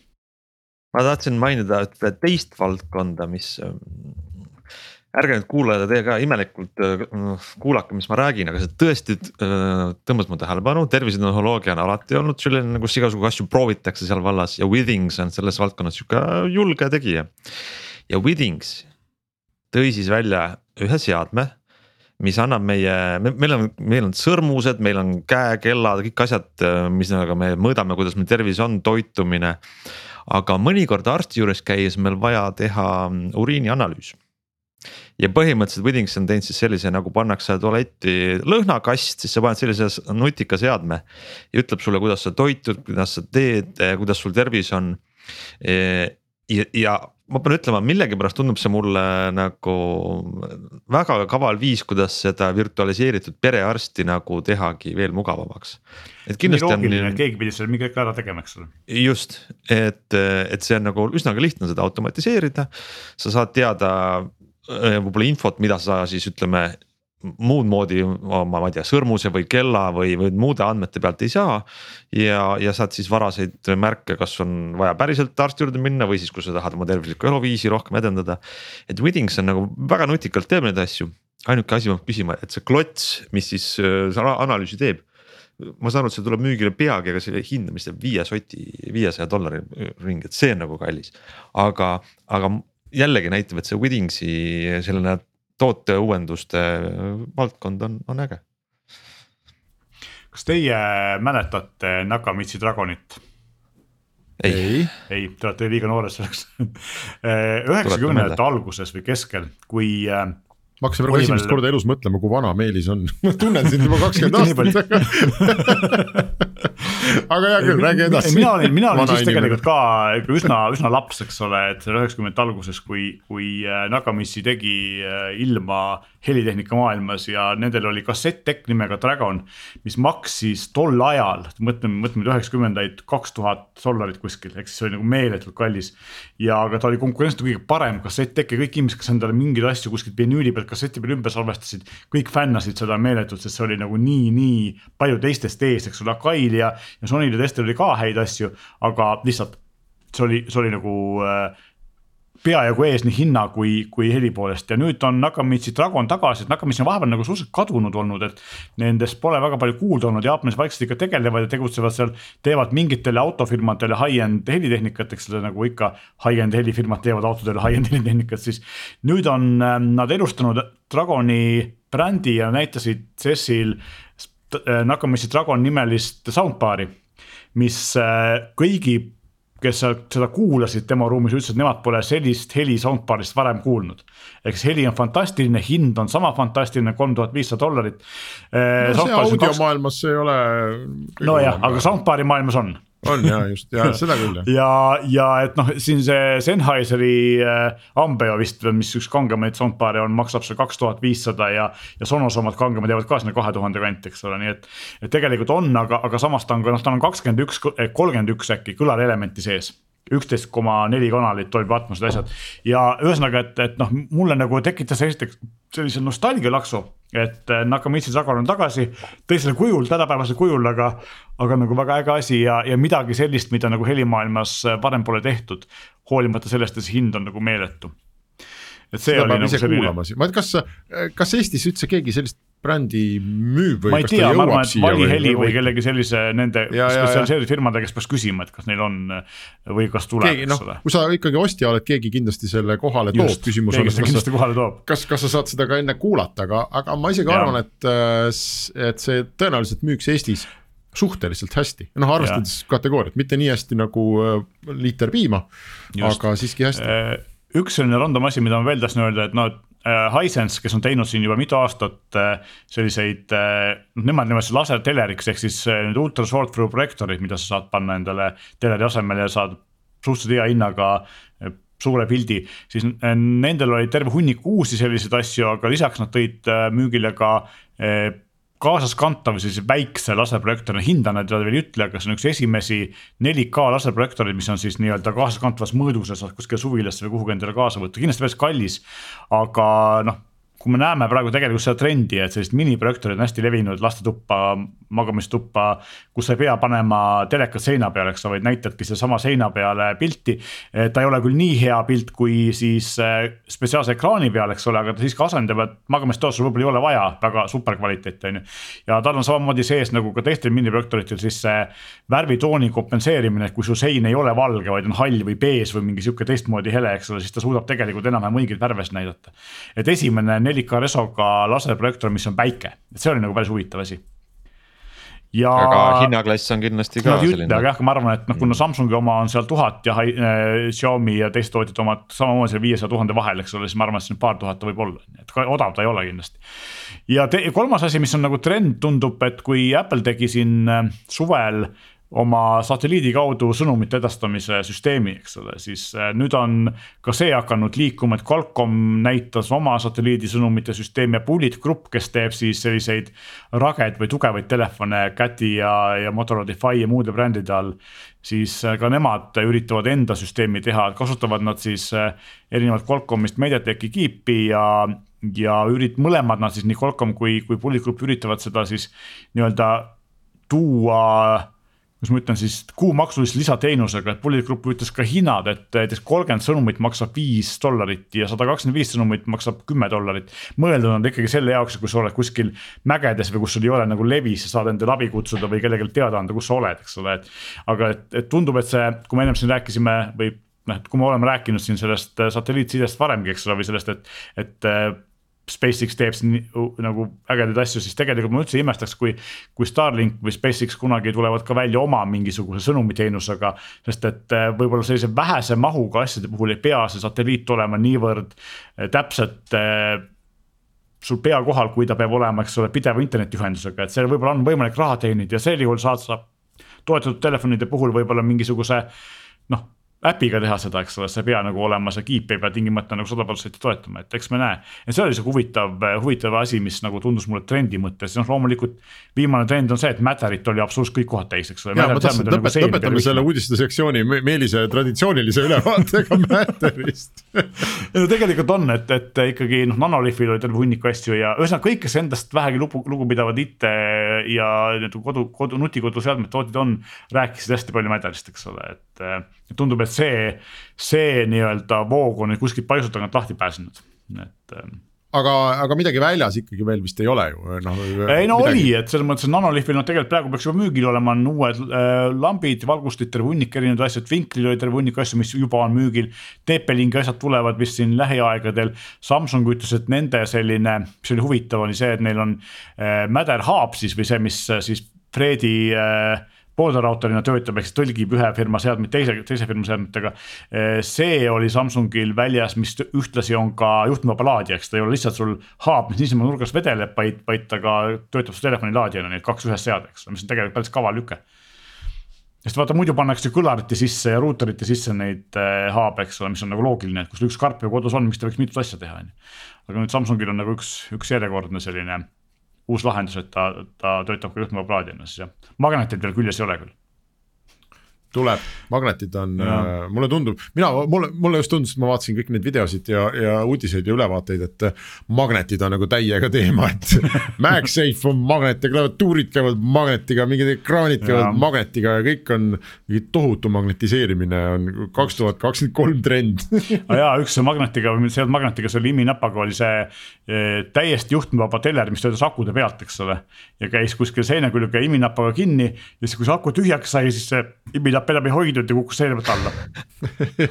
ma tahtsin mainida ühte teist valdkonda, mis ärge nüüd kuulajad teie ka imelikult äh, kuulake, mis ma räägin, aga see tõesti äh, tõmbas mu tähelepanu, tervisetehnoloogia on alati olnud selline, kus igasugu asju proovitakse seal vallas ja Withings on selles valdkonnas sihuke julge tegija. ja Withings tõi siis välja ühe seadme, mis annab meie, meil on, meil on sõrmused, meil on käekellad, kõik asjad, äh, millega me mõõdame, kuidas meil tervis on, toitumine. aga mõnikord arsti juures käies meil vaja teha uriinianalüüs ja põhimõtteliselt Withings on teinud siis sellise nagu pannakse tualetti lõhnakast, siis sa paned sellise nutika seadme. ja ütleb sulle, kuidas sa toitud, kuidas sa teed, kuidas sul tervis on. ja, ja ma pean ütlema, millegipärast tundub see mulle nagu väga kaval viis, kuidas seda virtualiseeritud perearsti nagu tehagi veel mugavamaks. et kindlasti on. et keegi pidi selle mingi hetk ära tegema, eks ole. just, et, et see on nagu üsnagi lihtne seda automatiseerida, sa saad teada Äh, võib-olla infot, mida sa siis ütleme muud moodi ma ei tea, sõrmuse või kella või, või muude andmete pealt ei saa. ja, ja saad siis varaseid märke, kas on vaja päriselt arsti juurde minna või siis, kui sa tahad oma tervislikku eluviisi rohkem edendada. et Withings on nagu väga nutikalt teeb neid asju, ainuke asi ma pean küsima, et see klots, mis siis äh, analüüsi teeb ma saan aru, et see tuleb müügile peagi, aga selle hind, mis teeb viie soti, viiesaja dollari ringi, et see on nagu kallis. aga, aga jällegi näitab, et see Withingsi selline tooteuuenduste valdkond on, on äge. kas teie mäletate Nakamitsi Dragonit? ei, ei, te olete liiga noored selleks. Üheksakümnendate alguses või keskel, kui äh, ma hakkasin praegu esimest korda elus mõtlema, kui vana Meelis on. Ma tunnen sind juba kakskümmend aastat aga hea küll, räägi edasi. mina olin, mina olin siis tegelikult ka ikka üsna, üsna laps, eks ole, et üheksakümnendate alguses, kui, kui äh, Nakamitsu tegi äh, ilma helitehnika maailmas ja nendel oli kassetttekk nimega Dragon. mis maksis tol ajal, mõtleme, mõtleme üheksakümnendaid, kaks tuhat dollarit kuskil, ehk siis see oli nagu meeletult kallis. ja, aga ta oli konkurentsilt kõige parem kassetttekk ja kõik inimesed, kes endale mingeid asju kuskilt vinüüli pealt kasseti peal ümber salvestasid. kõik fännasid seda meeletult, sest see oli nagu nii, nii palju teistest ees, eks ole, Akail ja, ja Sonyl ja teistel oli ka häid asju, aga lihtsalt see oli, see oli nagu äh, peajagu ees nii hinna kui, kui heli poolest ja nüüd on Nakamitsi Dragon tagasi, et Nakamitsi on vahepeal nagu suhteliselt kadunud olnud, et. Nendest pole väga palju kuulda olnud, Jaapanis vaikselt ikka tegelevad ja tegutsevad seal, teevad mingitele autofirmadele high-end helitehnikat, eks ole, nagu ikka. High-end helifirmad teevad autodele high-end helitehnikat, siis nüüd on ähm, nad elustanud Dragoni brändi ja näitasid CES-il äh, Nakamitsi Dragon nimelist soundbar'i mis äh, kõigi kes seda kuulasid tema ruumis, ütlesid, et nemad pole sellist heli soundbar'ist varem kuulnud. ehk siis heli on fantastiline, hind on sama fantastiline, kolm tuhat viissada dollarit. no see audiomaailmas see ei ole. nojah, aga soundbar'i maailmas on on ja just ja seda küll jah. ja, ja et noh, siin see Sennheiseri äh, Ambeo vist, mis üks kangemaid soundbar'e on, maksab seal kaks tuhat viissada ja. ja Sonos omad kangemad jäävad ka sinna kahe tuhande kanti, eks ole, nii et. et tegelikult on, aga, aga samas ta on ka noh, tal on kakskümmend üks, kolmkümmend üks äkki kõlarelementi sees üksteist koma neli kanalit, Dolby Atmosed asjad. ja ühesõnaga, et, et noh, mulle nagu tekitas esiteks sellise nostalgialaksu, et äh, Nakamitsu Sagar on tagasi teisel kujul, tänapäevasel kujul, aga. aga nagu väga äge asi ja, ja midagi sellist, mida nagu helimaailmas äh, varem pole tehtud. hoolimata sellest, et see hind on nagu meeletu. et see Seda oli nagu selline. ma ei tea, kas, kas Eestis üldse keegi sellist brändi müüb või? ma ei tea, ma arvan, et Vali Heli või, või kellegi sellise nende spetsialiseeritud firmade käest peaks küsima, et kas neil on või kas tuleb, eks no, ole. kui sa ikkagi ostja oled, keegi kindlasti selle kohale toob, küsimus on, kas sa, kas, kas sa saad seda ka enne kuulata, aga, aga ma isegi ja. arvan, et, äh, et see tõenäoliselt müüks Eestis suhteliselt hästi, noh arvestades kategooriat, mitte nii hästi nagu äh, liiter piima, aga siiski hästi. Äh, üks selline random asi, mida ma veel tahtsin öelda, et noh, Äh, Hisense, kes on teinud siin juba mitu aastat äh, selliseid, äh, noh nemad nimetavad seda laserteleriks ehk siis need ultra short through projektoorid, mida sa saad panna endale teleri asemele ja saad suhteliselt hea hinnaga suure pildi, siis nendel oli terve hunnik uusi selliseid asju, aga lisaks nad tõid müügile ka kaasaskantav siis väikse laserprojektorina, hinda nad veel ei ütle, aga see on üks esimesi 4K laserprojektoreid, mis on siis nii-öelda kaasaskantavas mõõdus ja saad kuskile suvilasse või kuhugi endale kaasa võtta, kindlasti päris kallis. aga noh kui me näeme praegu tegelikult seda trendi, et sellised miniprojektorid on hästi levinud lastetuppa, magamistuppa. kus sa ei pea panema telekat seina peale, eks sa vaid näitadki sedasama seina peale pilti. ta ei ole küll nii hea pilt kui siis äh, spetsiaalse ekraani peal, eks ole, aga ta siiski asendab, et magamistoas sul võib-olla ei ole vaja väga super kvaliteeti, on ju. ja tal on samamoodi sees nagu ka teistel miniprojektoritel siis see värvitooni kompenseerimine, et kui su sein ei ole valge, vaid on hall või bees või mingi sihuke teistmoodi hele, eks ole, siis ta suudab tegelikult enam-vähem õigeid värve näidata. et esimene 4K resoga laserprojektor, mis on päike, et see oli nagu päris huvitav asi ja. aga hinnaklass on kindlasti ka no, selline. aga jah, ma arvan, et noh, kuna Samsungi oma on seal tuhat ja äh, Xiaomi ja teiste tootjate omad samamoodi seal viiesaja tuhande vahel, eks ole, siis ma arvan, et siin paar tuhat ta võib olla, et odav ta ei ole kindlasti. ja te, kolmas asi, mis on nagu trend, tundub, et kui Apple tegi siin äh, suvel oma satelliidi kaudu sõnumite edastamise süsteemi, eks ole, siis äh, nüüd on ka see hakanud liikuma, et Qualcomm näitas oma satelliidi sõnumite süsteemi ja Bullet Group, kes teeb siis selliseid rageid või tugevaid telefone Cati ja, ja Motorola Defy ja muude brändide all. siis äh, ka nemad üritavad enda süsteemi teha, kasutavad nad siis äh, erinevalt Qualcommist MediaTeki kiipi ja ja ürit-, mõlemad nad siis nii Qualcomm kui, kui Bullet Group üritavad seda siis nii-öelda tuua kuidas ma ütlen siis kuumaksulise lisateenusega, et Bullet Group ütles ka hinnad, et näiteks kolmkümmend sõnumit maksab viis dollarit ja sada kakskümmend viis sõnumit maksab kümme dollarit. mõeldud on ikkagi selle jaoks, kui sa oled kuskil mägedes või kus sul ei ole nagu levi, sa saad endale abi kutsuda või kellelegi teada anda, kus sa oled, eks ole, et. aga et, et tundub, et see, kui me ennem siin rääkisime või noh, et kui me oleme rääkinud siin sellest satelliitsidest varemgi, eks ole, või sellest, et, et SpaceX teeb siin nagu ägedaid asju, siis tegelikult ma üldse ei imestaks, kui, kui Starlink või SpaceX kunagi tulevad ka välja oma mingisuguse sõnumiteenusega. sest et äh, võib-olla sellise vähese mahuga asjade puhul ei pea see satelliit olema niivõrd äh, täpselt äh, sul pea kohal, kui ta peab olema, eks ole, pideva internetiühendusega, et seal võib-olla on võimalik raha teenida ja sel juhul saad sa toetatud telefonide puhul võib-olla mingisuguse noh äpiga teha seda, eks ole, sa ei pea nagu olema, see kiip ei pea tingimata nagu sada protsenti toetama, et eks me näe. ja see oli sihuke huvitav, huvitav asi, mis nagu tundus mulle trendi mõttes, noh loomulikult. viimane trend on see, et Matterit oli absoluutselt kõik kohad täis, eks ole. Lõpet, lõpet, lõpetame selle uudiste sektsiooni Meelise traditsioonilise ülevaatega Matterist no tegelikult on, et, et ikkagi noh, Nanolifil oli terve hunniku asju ja ühesõnaga kõik, kes endast vähegi lugu, lugupidavad IT ja kodu, kodu, nutikoduseadmete tootjad on, rääkisid hästi palju Matterist, eks ole, et tundub, et see, see nii-öelda voog on nüüd kuskilt paisult tagant lahti pääsenud, et ähm, aga, aga midagi väljas ikkagi veel vist ei ole ju, noh. ei no midagi... oli, et selles mõttes, et Nanolifil noh, tegelikult praegu peaks juba müügil olema, on uued äh, lambid, valgustid, terve hunnik erinevaid asju, Twinklil oli terve hunnik asju, mis juba on müügil. TP-Linki asjad tulevad vist siin lähiaegadel, Samsung ütles, et nende selline, mis oli huvitav, oli see, et neil on äh, Matter Hub siis või see, mis äh, siis Fredi äh, poolerautorina töötab, ehk siis tõlgib ühe firma seadmeid teise, teise firma seadmetega. see oli Samsungil väljas, mis ühtlasi on ka juhtmevaba laadija, eks ta ei ole lihtsalt sul haab, mis niisama nurgas vedeleb, vaid, vaid ta ka töötab su telefoni laadijana, nii et kaks ühes seade, eks ole, mis on tegelikult päris kaval lüke sest vaata muidu pannakse kõlarite sisse ja ruuterite sisse neid haabe, eks ole, mis on nagu loogiline, et kui sul üks karp ju kodus on, miks ta võiks mitut asja teha, on ju. aga nüüd Samsungil on nagu üks, üks järjekordne selline uus lahendus, et ta, ta töötab ka juhtmeva plaadina siis jah, magnetit veel küljes ei ole küll tuleb, magnetid on, äh, mulle tundub, mina, mulle, mulle just tundus, et ma vaatasin kõik neid videosid ja, ja uudiseid ja ülevaateid, et äh, magnetid on nagu täiega teema, et MagSafe on magnet ja klaviatuurid käivad magnetiga, mingid ekraanid käivad ja. magnetiga ja kõik on. mingi tohutu magnetiseerimine on kaks tuhat kakskümmend kolm trend ah jaa, üks magnetiga või mitte see magnetiga, see oli iminapaga oli see eh, täiesti juhtmevaba teler, mis töötas akude pealt, eks ole. ja käis kuskil seina külge iminapaga kinni ja siis, kui see aku tühjaks sai, siis see iminap enam ei hoidnud ja kukkus seina pealt alla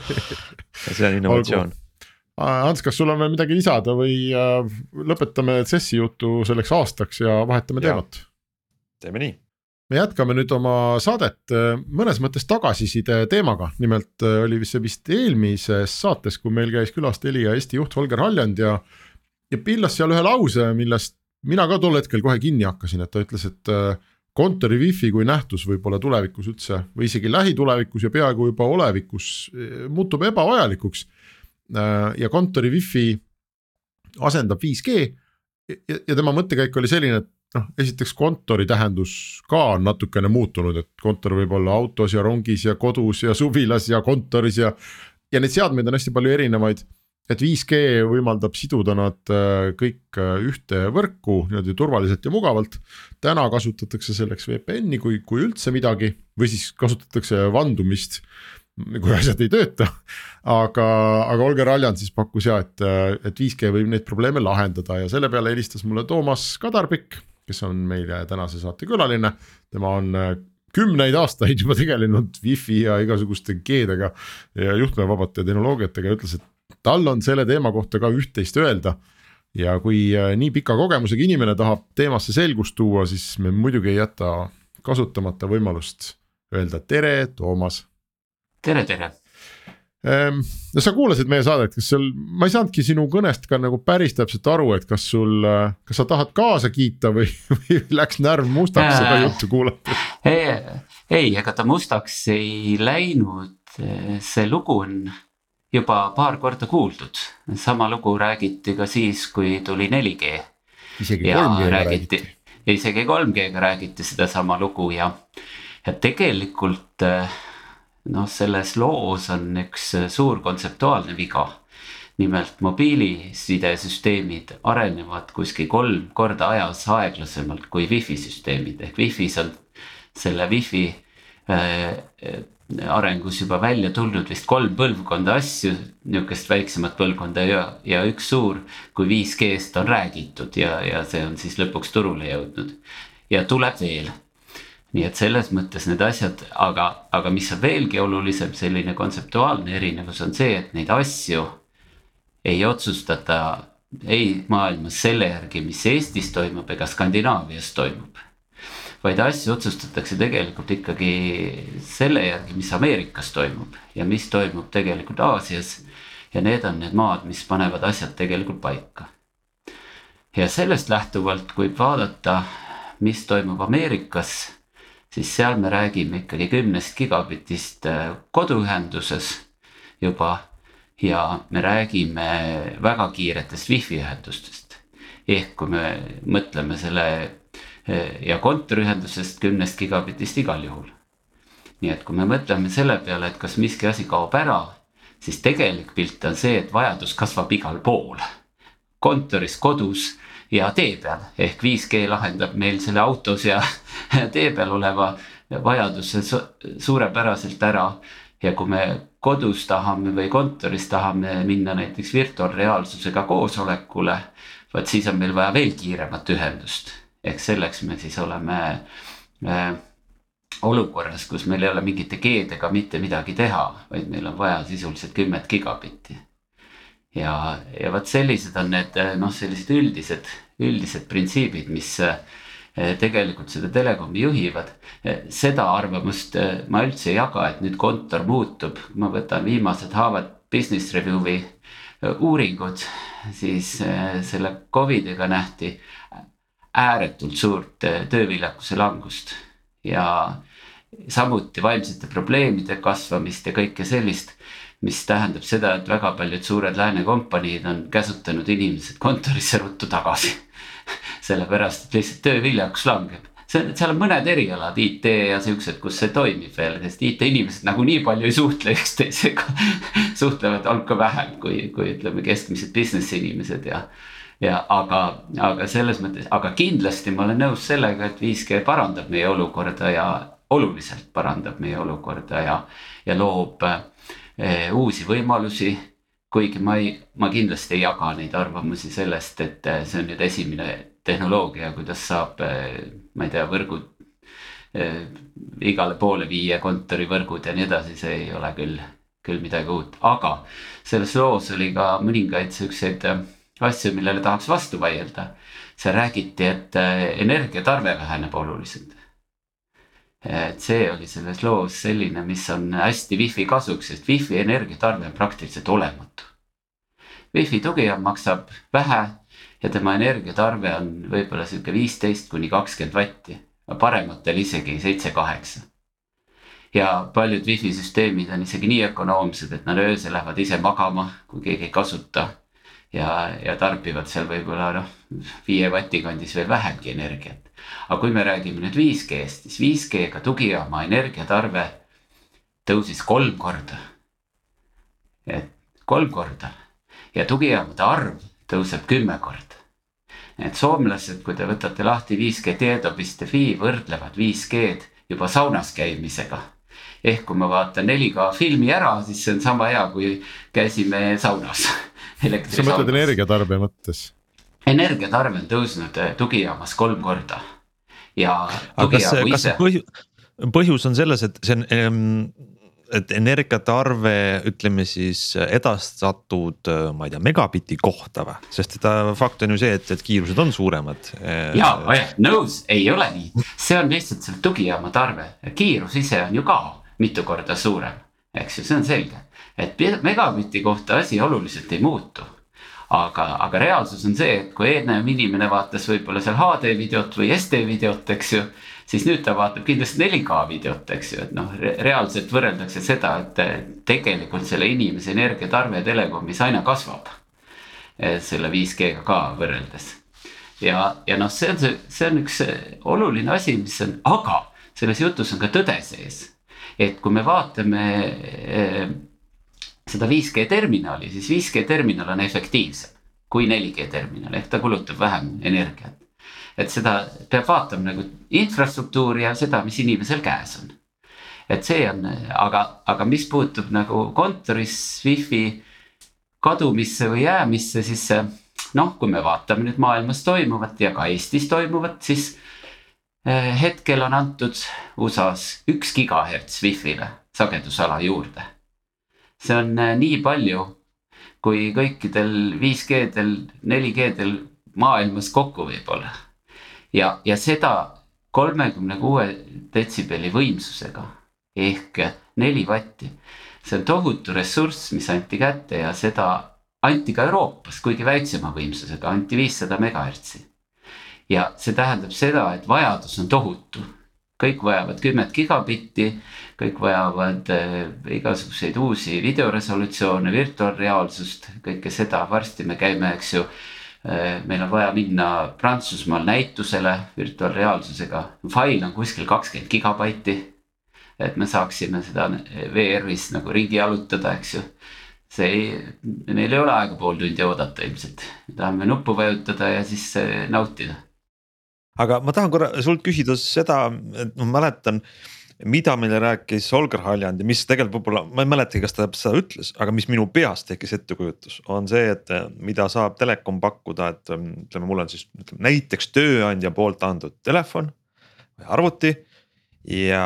see on innovatsioon. Ants, kas sul on veel midagi lisada või äh, lõpetame CES-i jutu selleks aastaks ja vahetame teemat? teeme nii me jätkame nüüd oma saadet äh, mõnes mõttes tagasiside teemaga, nimelt äh, oli vist see vist eelmises saates, kui meil käis külas Telia Eesti juht Holger Haljand ja. ja pillas seal ühe lause, millest mina ka tol hetkel kohe kinni hakkasin, et ta ütles, et kontori wifi kui nähtus võib-olla tulevikus üldse või isegi lähitulevikus ja peaaegu juba olevikus eh, muutub ebavajalikuks. Äh, ja kontori wifi asendab 5G ja, tema mõttekäik oli selline, et noh, esiteks kontori tähendus ka on natukene muutunud, et kontor võib olla autos ja rongis ja kodus ja suvilas ja kontoris ja. ja neid seadmeid on hästi palju erinevaid et 5G võimaldab siduda nad äh, kõik äh, ühte võrku niimoodi turvaliselt ja mugavalt. täna kasutatakse selleks VPN-i, kui, kui üldse midagi või siis kasutatakse vandumist, kui asjad ei tööta. aga, aga Olger Aljan siis pakkus ja, et, äh, et 5G võib neid probleeme lahendada ja selle peale helistas mulle Toomas Kadarpikk, kes on meile tänase saate külaline. tema on kümneid aastaid juba tegelenud wifi ja igasuguste G-dega ja juhtmevabate tehnoloogiatega ja ütles, et tal on selle teema kohta ka üht-teist öelda. ja kui äh, nii pika kogemusega inimene tahab teemasse selgust tuua, siis me muidugi ei jäta kasutamata võimalust öelda tere, Toomas. tere, tere ehm, no sa kuulasid meie saadet, kas seal, ma ei saanudki sinu kõnest ka nagu päris täpselt aru, et kas sul, äh, kas sa tahad kaasa kiita või, või läks närv mustaks seda juttu kuulates? ei, ega ta mustaks ei läinud, see lugu on juba paar korda kuuldud. sama lugu räägiti ka siis, kui tuli 4G. isegi 3G-ga räägiti. isegi 3G-ga räägiti sedasama lugu ja, ja tegelikult eh, noh, selles loos on üks suur kontseptuaalne viga. nimelt mobiilisidesüsteemid arenevad kuskil kolm korda ajas aeglasemalt kui wifi süsteemid ehk wifi's on selle wifi äh, arengus juba välja tulnud vist kolm põlvkonda asju, nihukest väiksemat põlvkonda ja, ja üks suur. kui 5G-st on räägitud ja, ja see on siis lõpuks turule jõudnud ja tuleb veel. nii et selles mõttes need asjad, aga, aga mis on veelgi olulisem, selline kontseptuaalne erinevus on see, et neid asju ei otsustata ei maailmas selle järgi, mis Eestis toimub ega Skandinaavias toimub vaid asju otsustatakse tegelikult ikkagi selle järgi, mis Ameerikas toimub ja mis toimub tegelikult Aasias. ja need on need maad, mis panevad asjad tegelikult paika. ja sellest lähtuvalt, kui vaadata, mis toimub Ameerikas, siis seal me räägime ikkagi kümnest gigabitist äh, koduühenduses juba ja me räägime väga kiiretest wifi ühendustest. ehk kui me mõtleme selle ja kontoriühendusest kümnest gigabitist igal juhul. nii et kui me mõtleme selle peale, et kas miski asi kaob ära, siis tegelik pilt on see, et vajadus kasvab igal pool. kontoris, kodus ja tee peal ehk 5G lahendab meil selle autos ja tee peal oleva vajaduse suurepäraselt ära. ja kui me kodus tahame või kontoris tahame minna näiteks virtuaalreaalsusega koosolekule, vot siis on meil vaja veel kiiremat ühendust ehk selleks me siis oleme äh, olukorras, kus meil ei ole mingite G-dega mitte midagi teha, vaid meil on vaja sisuliselt kümmet gigabitti. ja, ja vot sellised on need noh, sellised üldised, üldised printsiibid, mis äh, tegelikult seda telekomi juhivad. seda arvamust äh, ma üldse ei jaga, et nüüd kontor muutub, ma võtan viimased haavad Business Review'i äh, uuringud, siis selle Covidiga nähti ääretult suurt äh, tööviljakuse langust. Ja samuti vaimsete probleemide kasvamist ja kõike sellist. mis tähendab seda, et väga paljud suured lääne kompaniid on käsutanud inimesed kontorisse ruttu tagasi. Sellepärast, et lihtsalt tööviljakus langeb. On, seal on mõned erialad, IT ja siuksed, kus see toimib veel, sest IT inimesed nagu nii palju ei suhtle üksteisega. Suhtlevad hulka vähem kui, kui ütleme, keskmised business inimesed ja ja aga, aga selles mõttes, aga kindlasti ma olen nõus sellega, et 5G parandab meie olukorda ja oluliselt parandab meie olukorda ja, ja loob eh, uusi võimalusi. kuigi ma ei, ma kindlasti ei jaga neid arvamusi sellest, et eh, see on nüüd esimene tehnoloogia, kuidas saab eh,, ma ei tea, võrgud eh, igale poole viia, kontorivõrgud ja nii edasi, see ei ole küll, küll midagi uut, aga selles loos oli ka mõningaid siukseid eh, asju, millele tahaks vastu vaielda. seal räägiti, et äh, energiatarve väheneb oluliselt. et see oli selles loos selline, mis on hästi wifi kasuks, sest wifi energiatarve on praktiliselt olematu. Wifi tugija maksab vähe ja tema energiatarve on võib-olla sihuke viisteist kuni kakskümmend vatti, parematel isegi seitse-kaheksa ja paljud wifi süsteemid on isegi nii ökonoomsed, et nad öösel lähevad ise magama, kui keegi ei kasuta ja, ja tarbivad seal võib-olla noh, viie vati kandis veel vähemgi energiat. aga kui me räägime nüüd 5G-st, siis 5G-ga tugijaama energiatarve tõusis kolm korda. et kolm korda ja tugijaamade arv tõuseb kümme korda. et soomlased, kui te võtate lahti 5G Teedopistefi, võrdlevad 5G-d juba saunas käimisega ehk kui ma vaatan 4K filmi ära, siis see on sama hea, kui käisime saunas sa mõtled energiatarbija mõttes? energiatarve on tõusnud eh, tugijaamas kolm korda ja. kas, kas see põhjus, on selles, et see on et energiatarve, ütleme siis edastatud, ma ei tea, megabitti kohta või, sest et fakt on ju see, et, et kiirused on suuremad. ja, nõus, ei ole nii, see on lihtsalt selle tugijaama tarve, kiirus ise on ju ka mitu korda suurem, eks ju, see on selge et megabitti kohta asi oluliselt ei muutu. aga, aga reaalsus on see, et kui eelnev inimene vaatas võib-olla seal HD videot või SD videot, eks ju. siis nüüd ta vaatab kindlasti 4K videot, eks ju, et noh re, reaalselt võrreldakse seda, et tegelikult selle inimese energiatarve telekomis aina kasvab. selle 5G-ga ka võrreldes ja, ja noh, see on see, see on üks oluline asi, mis on, aga selles jutus on ka tõde sees. et kui me vaatame seda 5G terminali, siis 5G terminal on efektiivsem kui 4G terminal ehk ta kulutab vähem energiat. et seda peab vaatama nagu infrastruktuuri ja seda, mis inimesel käes on. et see on, aga, aga mis puutub nagu kontoris wifi kadumisse või jäämisse, siis noh, kui me vaatame nüüd maailmas toimuvat ja ka Eestis toimuvat, siis eh, hetkel on antud USA-s üks gigahertz wifi'le sagedusala juurde see on äh, nii palju, kui kõikidel 5G-del, 4G-del maailmas kokku võib-olla. ja, ja seda kolmekümne kuue detsibelli võimsusega ehk neli vatti. see on tohutu ressurss, mis anti kätte ja seda anti ka Euroopas, kuigi väiksema võimsusega, anti viissada megahertsi. ja see tähendab seda, et vajadus on tohutu kõik vajavad kümmet gigabitti, kõik vajavad äh, igasuguseid uusi videoresolutsioone, virtuaalreaalsust, kõike seda, varsti me käime, eks ju äh,. meil on vaja minna Prantsusmaal näitusele virtuaalreaalsusega, fail on kuskil kakskümmend gigabaiti. et me saaksime seda VR-is nagu ringi jalutada, eks ju see ei, meil ei ole aega pool tundi oodata ilmselt, tahame nuppu vajutada ja siis äh, nautida aga ma tahan korra sult küsida seda, et ma mäletan mida meile rääkis Holger Haljand ja mis tegelikult võib-olla, ma ei mäletagi, kas ta seda ütles, aga mis minu peas tekkis ettekujutus, on see, et mida saab telekom pakkuda, et ütleme, mul on siis ütleme näiteks tööandja poolt antud telefon või arvuti. ja,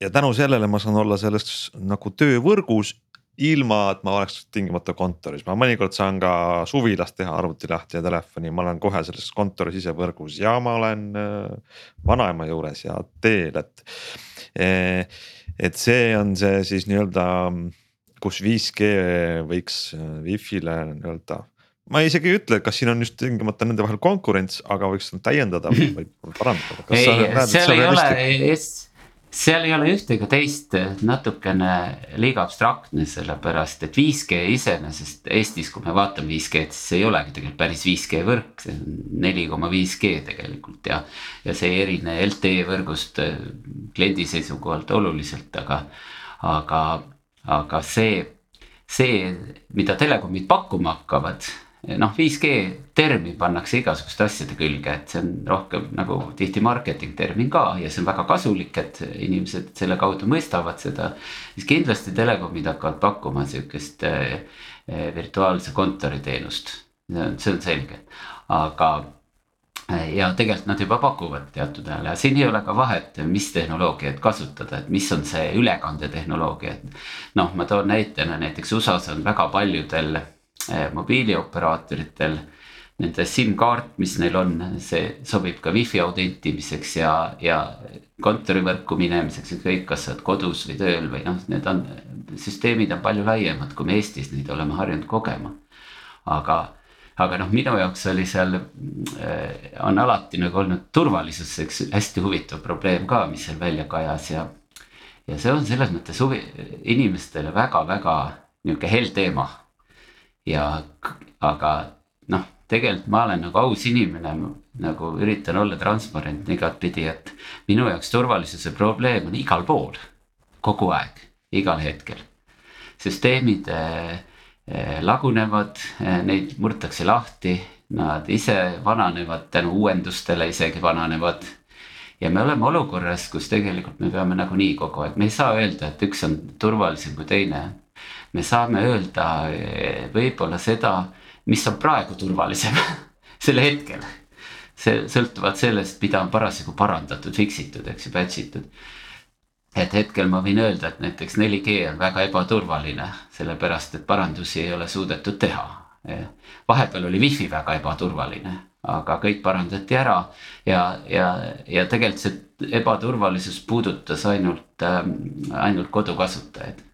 ja tänu sellele ma saan olla selles nagu töövõrgus ilma, et ma oleks tingimata kontoris, ma mõnikord saan ka suvilas teha arvuti lahti ja telefoni, ma olen kohe selles kontori sisevõrgus ja ma olen äh, vanaema juures ja teel, et. Eh, et see on see siis nii-öelda, kus 5G võiks äh, wifi'le nii-öelda ma isegi ei ütle, kas siin on just tingimata nende vahel konkurents, aga võiks täiendada või parandada. ei, seal ei ole, seal ei ole ühte ega teist, natukene liiga abstraktne, sellepärast et 5G iseenesest Eestis, kui me vaatame 5G-d, siis see ei olegi tegelikult päris 5G võrk, see on neli koma viis G tegelikult ja. ja see ei erine LTE võrgust äh, kliendi seisukohalt oluliselt, aga, aga, aga see, see, mida telekomid pakkuma hakkavad noh, 5G termin pannakse igasuguste asjade külge, et see on rohkem nagu tihti marketing termin ka ja see on väga kasulik, et inimesed selle kaudu mõistavad seda. siis kindlasti telekomid hakkavad pakkuma sihukest eh, eh, virtuaalse kontori teenust, see on selge, aga eh, ja tegelikult nad juba pakuvad teatud ajal ja siin ei ole ka vahet, mis tehnoloogiat kasutada, et mis on see ülekandetehnoloogia, et. noh, ma toon näitena näiteks USA-s on väga paljudel Eh, mobiilioperaatoritel. Nende SIM-kaart, mis neil on, see sobib ka wifi autentimiseks ja, ja kontorivõrku minemiseks, ükskõik kas sa oled kodus või tööl või noh, need on, süsteemid on palju laiemad, kui me Eestis neid oleme harjunud kogema. aga, aga noh, minu jaoks oli seal äh,, on alati nagu olnud turvalisus üks hästi huvitav probleem ka, mis seal välja kajas ja. ja see on selles mõttes huvi, inimestele väga-väga nihuke hell teema ja aga noh, tegelikult ma olen nagu aus inimene, nagu üritan olla transparentne igatpidi, et minu jaoks turvalisuse probleem on igal pool, kogu aeg, igal hetkel. süsteemid äh, äh, lagunevad äh,, neid murtakse lahti, nad ise vananevad tänu uuendustele isegi vananevad ja me oleme olukorras, kus tegelikult me peame nagunii kogu aeg, me ei saa öelda, et üks on turvalisem kui teine. Me saame öelda eh, võib-olla seda, mis on praegu turvalisem sel hetkel. see sõltuvalt sellest, mida on parasjagu parandatud, fix itud, eks ju, patch itud. et hetkel ma võin öelda, et näiteks 4G on väga ebaturvaline, sellepärast et parandusi ei ole suudetud teha. vahepeal oli wifi väga ebaturvaline aga kõik parandati ära ja, ja, ja tegelikult see ebaturvalisus puudutas ainult äh,, ainult kodukasutajaid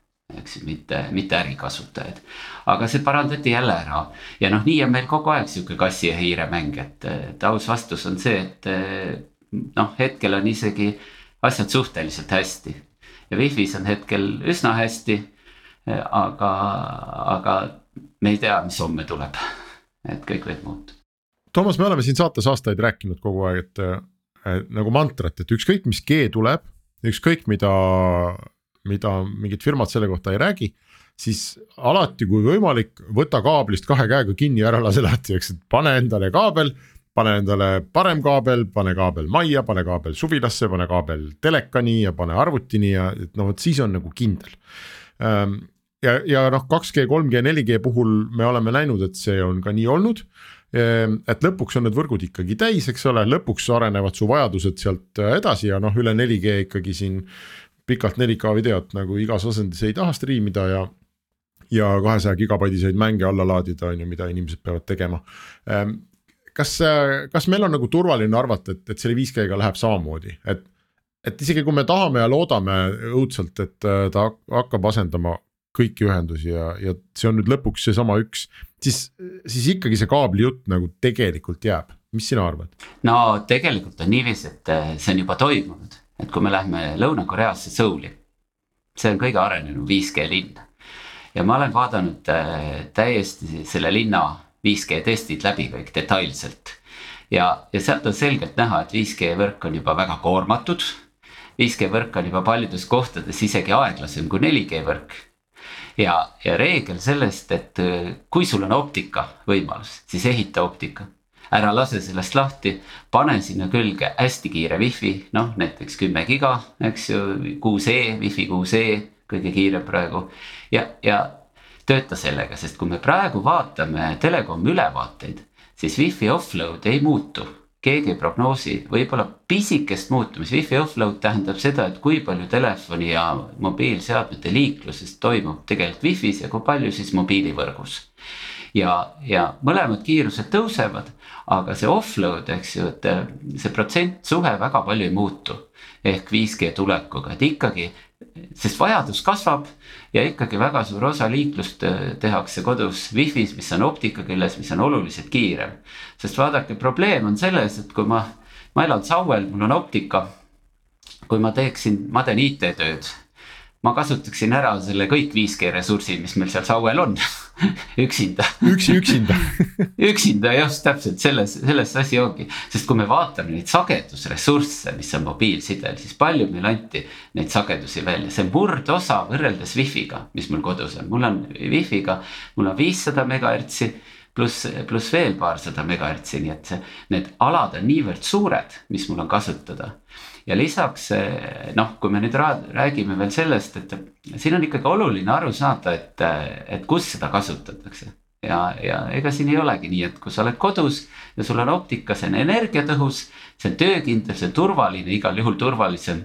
eks ju, mitte, mitte ärikasutajaid. aga see parandati jälle ära ja noh, nii on meil kogu aeg sihuke kassi ja hiire mäng, et, et aus vastus on see, et noh, hetkel on isegi asjad suhteliselt hästi. ja wifi's on hetkel üsna hästi. aga, aga me ei tea, mis homme tuleb, et kõik võib muutuda Toomas, me oleme siin saates aastaid rääkinud kogu aeg, et nagu mantrat, et ükskõik, mis G tuleb, ükskõik mida, mida mingid firmad selle kohta ei räägi. siis alati, kui võimalik, võta kaablist kahe käega kinni, ära lase lahti, eks, et pane endale kaabel pane endale parem kaabel, pane kaabel majja, pane kaabel suvilasse, pane kaabel telekani ja pane arvutini ja et noh, vot siis on nagu kindel ähm, ja, ja noh, 2G, 3G, 4G puhul me oleme näinud, et see on ka nii olnud. Ehm, et lõpuks on need võrgud ikkagi täis, eks ole, lõpuks arenevad su vajadused sealt edasi ja noh, üle 4G ikkagi siin pikalt 4K videot nagu igas asendis ei taha striimida ja ja kahesaja gigabaitiseid mänge alla laadida, on ju, mida inimesed peavad tegema. Ehm, kas, äh, kas meil on nagu turvaline arvata, et, et selle 5G-ga läheb samamoodi, et, et isegi kui me tahame ja loodame õudselt, et äh, ta hakkab asendama kõiki ühendusi ja, ja see on nüüd lõpuks seesama üks, siis, siis ikkagi see kaabli jutt nagu tegelikult jääb, mis sina arvad? no tegelikult on niiviisi, et eh, see on juba toimunud, kui me lähme Lõuna-Koreasse Seouli, see on kõige arenenum 5G linn. ja ma olen vaadanud eh, täiesti selle linna 5G testid läbi kõik detailselt. ja, ja sealt on selgelt näha, et 5G võrk on juba väga koormatud 5G võrk on juba paljudes kohtades isegi aeglasem kui 4G võrk ja, ja reegel sellest, et äh, kui sul on optika võimalus, siis ehita optika. Ära lase sellest lahti, pane sinna külge hästi kiire wifi, noh näiteks kümme giga, eks ju, 6E, wifi 6E, kõige kiirem praegu. ja, ja tööta sellega, sest kui me praegu vaatame telekomi ülevaateid, siis wifi offload ei muutu keegi ei prognoosi võib-olla pisikest muutumist, wifi offload tähendab seda, et kui palju telefoni ja mobiilseadmete liikluses toimub tegelikult wifi's ja kui palju siis mobiilivõrgus. Ja, ja mõlemad kiirused tõusevad, aga see offload, eks ju, et see protsentsuhe väga palju ei muutu. ehk 5G tulekuga, et ikkagi sest vajadus kasvab ja ikkagi väga suur osa liiklust äh, tehakse kodus wifi's, mis on optika küljes, mis on oluliselt kiirem. sest vaadake, probleem on selles, et kui ma, ma elan Sauel, mul on optika. kui ma teeksin, ma teen IT-tööd ma kasutaksin ära selle kõik 5G ressursi, mis meil seal Sauel on. Üksinda. üksi üksinda. Üksinda just täpselt. Selles, selles asi ongi, sest kui me vaatame neid sagedusressursse, mis on mobiilsidel, siis palju meil anti neid sagedusi välja, see murdosa võrreldes wifi'ga, mis mul kodus on, mul on wifi'ga, mul on viissada megahertsi pluss, pluss veel paarsada megahertsi, nii et see, need alad on niivõrd suured, mis mul on kasutada ja lisaks eh, noh, kui me nüüd räägime veel sellest, et siin on ikkagi oluline aru saada, et, et kus seda kasutatakse. ja, ja ega siin ei olegi nii, et kui sa oled kodus ja sul on optika, see on energiatõhus, see on töökindel, see on turvaline, igal juhul turvalisem.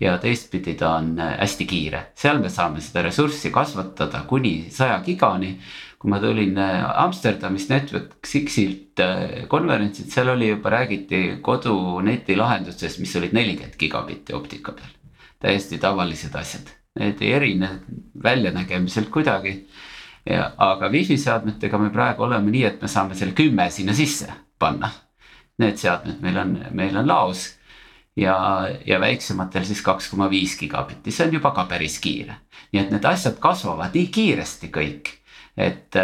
ja teistpidi ta on hästi kiire, seal me saame seda ressurssi kasvatada kuni saja gigani kui ma tulin äh, Amsterdamist Network Sixilt äh, konverentsilt, seal oli juba räägiti koduneti lahendustest, mis olid nelikümmend gigabitti optika peal. täiesti tavalised asjad, need ei erine väljanägemiselt kuidagi. ja, aga wifi seadmetega me praegu oleme nii, et me saame selle kümme sinna sisse panna. Need seadmed meil on, meil on laos ja, ja väiksematel siis kaks koma viis gigabitti, see on juba ka päris kiire. nii et need asjad kasvavad nii kiiresti kõik et,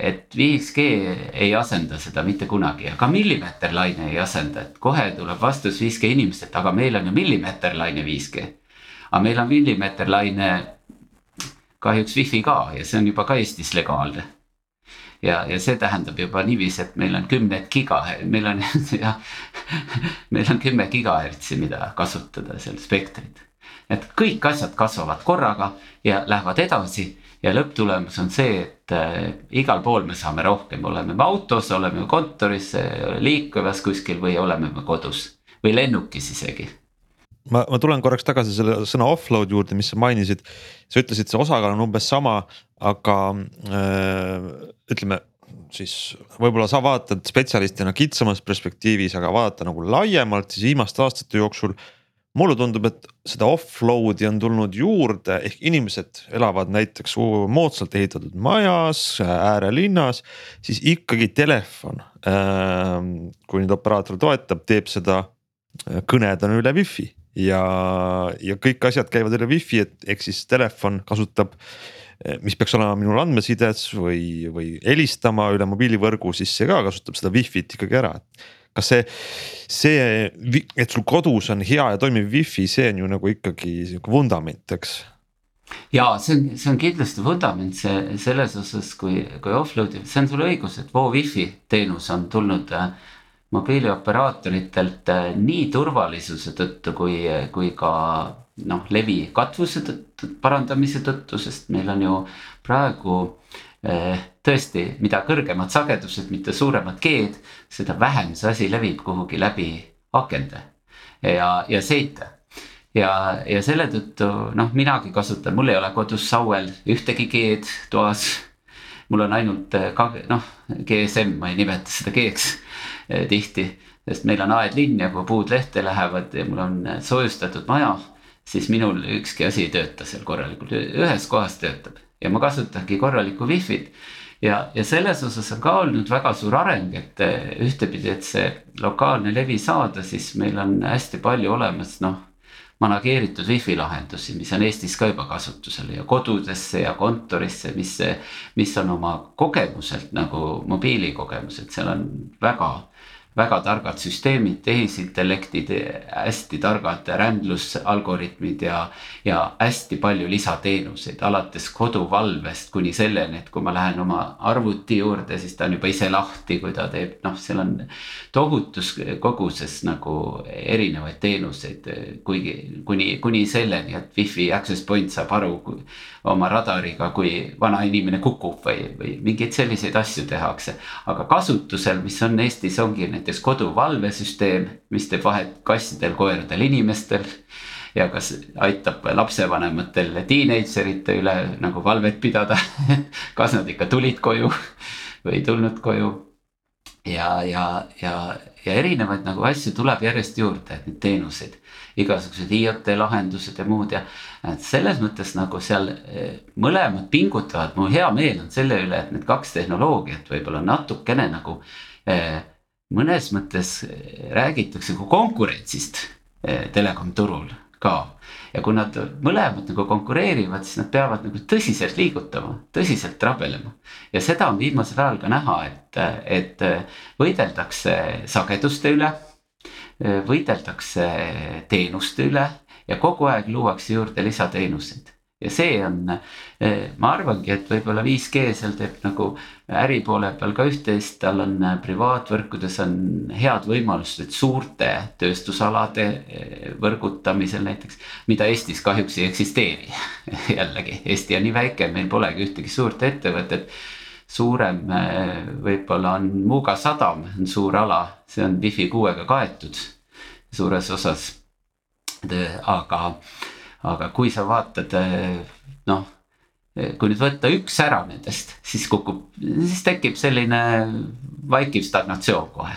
et 5G ei asenda seda mitte kunagi ja ka millimeeterlaine ei asenda, et kohe tuleb vastus 5G inimestelt, aga meil on ju millimeeterlaine 5G. aga meil on millimeeterlaine kahjuks wifi ka ja see on juba ka Eestis legaalne. ja, ja see tähendab juba niiviisi, et meil on kümned giga, meil on jah, meil on kümme gigahertsi, mida kasutada seal spektrit. et kõik asjad kasvavad korraga ja lähevad edasi ja lõpptulemus on see, et äh, igal pool me saame rohkem, oleme me autos, oleme kontoris, liikuvas kuskil või oleme me kodus. Või lennukis isegi. Ma, ma tulen korraks tagasi selle sõna offload juurde, mis sa mainisid. sa ütlesid, see osakaal on umbes sama, aga äh, ütleme siis võib-olla sa vaatad spetsialistina kitsamas perspektiivis, aga vaadata nagu laiemalt, siis viimaste aastate jooksul mulle tundub, et seda offload'i on tulnud juurde, ehk inimesed elavad näiteks moodsalt ehitatud majas, äärelinnas, siis ikkagi telefon. Ähm, kui nüüd operaator toetab, teeb seda, äh, kõned on üle wifi ja, ja kõik asjad käivad üle wifi, et ehk siis telefon kasutab äh, mis peaks olema minul andmesides või, või helistama üle mobiilivõrgu, siis see ka kasutab seda wifi't ikkagi ära kas see, see, et sul kodus on hea ja toimiv wifi, see on ju nagu ikkagi sihuke vundament, eks? Ja see on, see on kindlasti vundament see selles osas, kui, kui offload ib, see on sul õigus, et Vo Wi-Fi teenus on tulnud äh, mobiilioperaatoritelt äh, nii turvalisuse tõttu kui, kui ka noh, levi katvuse tõttu, parandamise tõttu, sest meil on ju praegu Eh, tõesti, mida kõrgemad sagedused, mitte suuremad G-d, seda vähem see asi levib kuhugi läbi akende ja, ja seite. ja, ja selle tõttu noh, minagi kasutan, mul ei ole kodus sauel ühtegi G-d toas. mul on ainult eh, noh, GSM, ma ei nimeta seda G-ks eh, tihti, sest meil on aedlinn ja kui puud lehte lähevad ja mul on soojustatud maja siis minul ükski asi ei tööta seal korralikult, ühes kohas töötab ja ma kasutangi korralikku wifi't. ja, ja selles osas on ka olnud väga suur areng, et eh, ühtepidi, et see lokaalne levi saada, siis meil on hästi palju olemas, noh manageeritud wifi lahendusi, mis on Eestis ka juba kasutusel ja kodudesse ja kontorisse, mis, mis on oma kogemuselt nagu mobiilikogemused, seal on väga väga targad süsteemid, tehisintellektid, hästi targad rändlusalgoritmid ja, ja hästi palju lisateenuseid, alates koduvalvest kuni selleni, et kui ma lähen oma arvuti juurde, siis ta on juba ise lahti, kui ta teeb, noh, seal on tohutus koguses nagu erinevaid teenuseid, kuigi kuni, kuni selleni, et wifi access point saab aru kui, oma radariga, kui vana inimene kukub või, või mingeid selliseid asju tehakse. aga kasutusel, mis on Eestis, ongi need näiteks koduvalvesüsteem, mis teeb vahet kassidel, koeradel, inimestel. ja kas aitab lapsevanematel teenagerite üle nagu valvet pidada kas nad ikka tulid koju või ei tulnud koju. ja, ja, ja, ja erinevaid nagu asju tuleb järjest juurde, neid teenuseid igasugused IoT lahendused ja muud ja. et selles mõttes nagu seal eh, mõlemad pingutavad, mul hea meel on selle üle, et need kaks tehnoloogiat võib-olla natukene nagu eh, mõnes mõttes eh, räägitakse kui konkurentsist eh, telekom turul ka. ja kui nad mõlemad nagu konkureerivad, siis nad peavad nagu tõsiselt liigutama, tõsiselt rabelema. ja seda on viimasel ajal ka näha, et, et võideldakse sageduste üle. võideldakse teenuste üle ja kogu aeg luuakse juurde lisateenuseid ja see on, eh, ma arvangi, et võib-olla 5G seal teeb nagu äri poole peal ka üht-teist, tal on eh, privaatvõrkudes on head võimalused suurte tööstusalade eh, võrgutamisel näiteks. mida Eestis kahjuks ei eksisteeri jällegi, Eesti on nii väike, meil polegi ühtegi suurt ettevõtet. suurem võib-olla on Muuga sadam, on suur ala, see on wifi kuuega kaetud suures osas. aga aga kui sa vaatad noh, kui nüüd võtta üks ära nendest, siis kukub, siis tekib selline vaikiv stagnatsioon kohe.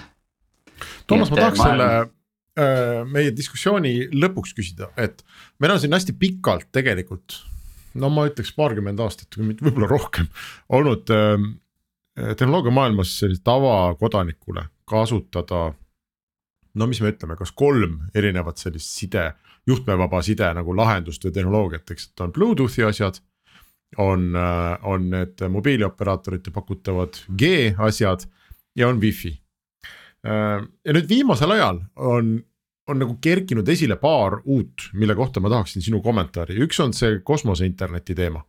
Toomas, ma tahaks ma selle äh, meie diskussiooni lõpuks küsida, et meil on siin hästi pikalt tegelikult. no ma ütleks paarkümmend aastat või võib-olla rohkem olnud äh, tehnoloogiamaailmas sellise tavakodanikule kasutada. No mis me ütleme, kas kolm erinevat sellist side juhtmevaba side nagu lahendust või tehnoloogiat, eks, et on Bluetoothi asjad. on, on need mobiilioperaatorite pakutavad G asjad ja on wifi. ja nüüd viimasel ajal on, on nagu kerkinud esile paar uut, mille kohta ma tahaksin sinu kommentaari, üks on see kosmose interneti teema.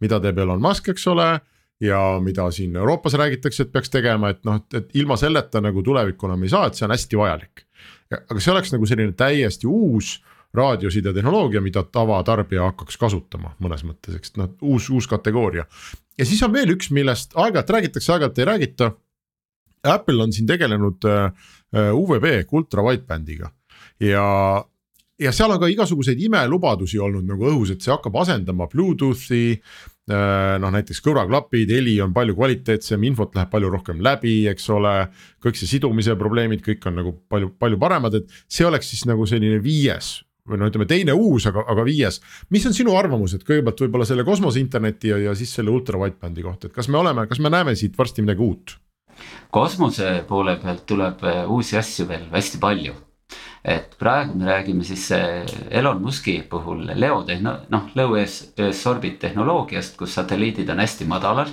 mida teeb Elon Musk, eks ole ja mida siin Euroopas räägitakse, et peaks tegema, et noh, et ilma selleta nagu tulevikku enam ei saa, et see on hästi vajalik. aga see oleks nagu selline täiesti uus raadiosidetehnoloogia, mida tavatarbija hakkaks kasutama mõnes mõttes, eks noh, uus, uus kategooria. ja siis on veel üks, millest aeg-ajalt räägitakse, aeg-ajalt ei räägita. Apple on siin tegelenud äh, äh, UVB ultra wideband'iga ja, ja seal on ka igasuguseid imelubadusi olnud nagu õhus, et see hakkab asendama Bluetoothi noh, näiteks kõrvaklapid, heli on palju kvaliteetsem, infot läheb palju rohkem läbi, eks ole. kõik see sidumise probleemid, kõik on nagu palju, palju paremad, et see oleks siis nagu selline viies või no ütleme, teine uus, aga, aga viies. mis on sinu arvamus, et kõigepealt võib-olla selle kosmose interneti ja, ja siis selle ultra wideband'i kohta, et kas me oleme, kas me näeme siit varsti midagi uut? kosmose poole pealt tuleb äh, uusi asju veel hästi palju. Et praegu me räägime siis äh, Elon Musk'i puhul Leo tehno-, noh, Earth orbit tehnoloogiast, kus satelliidid on hästi madalal.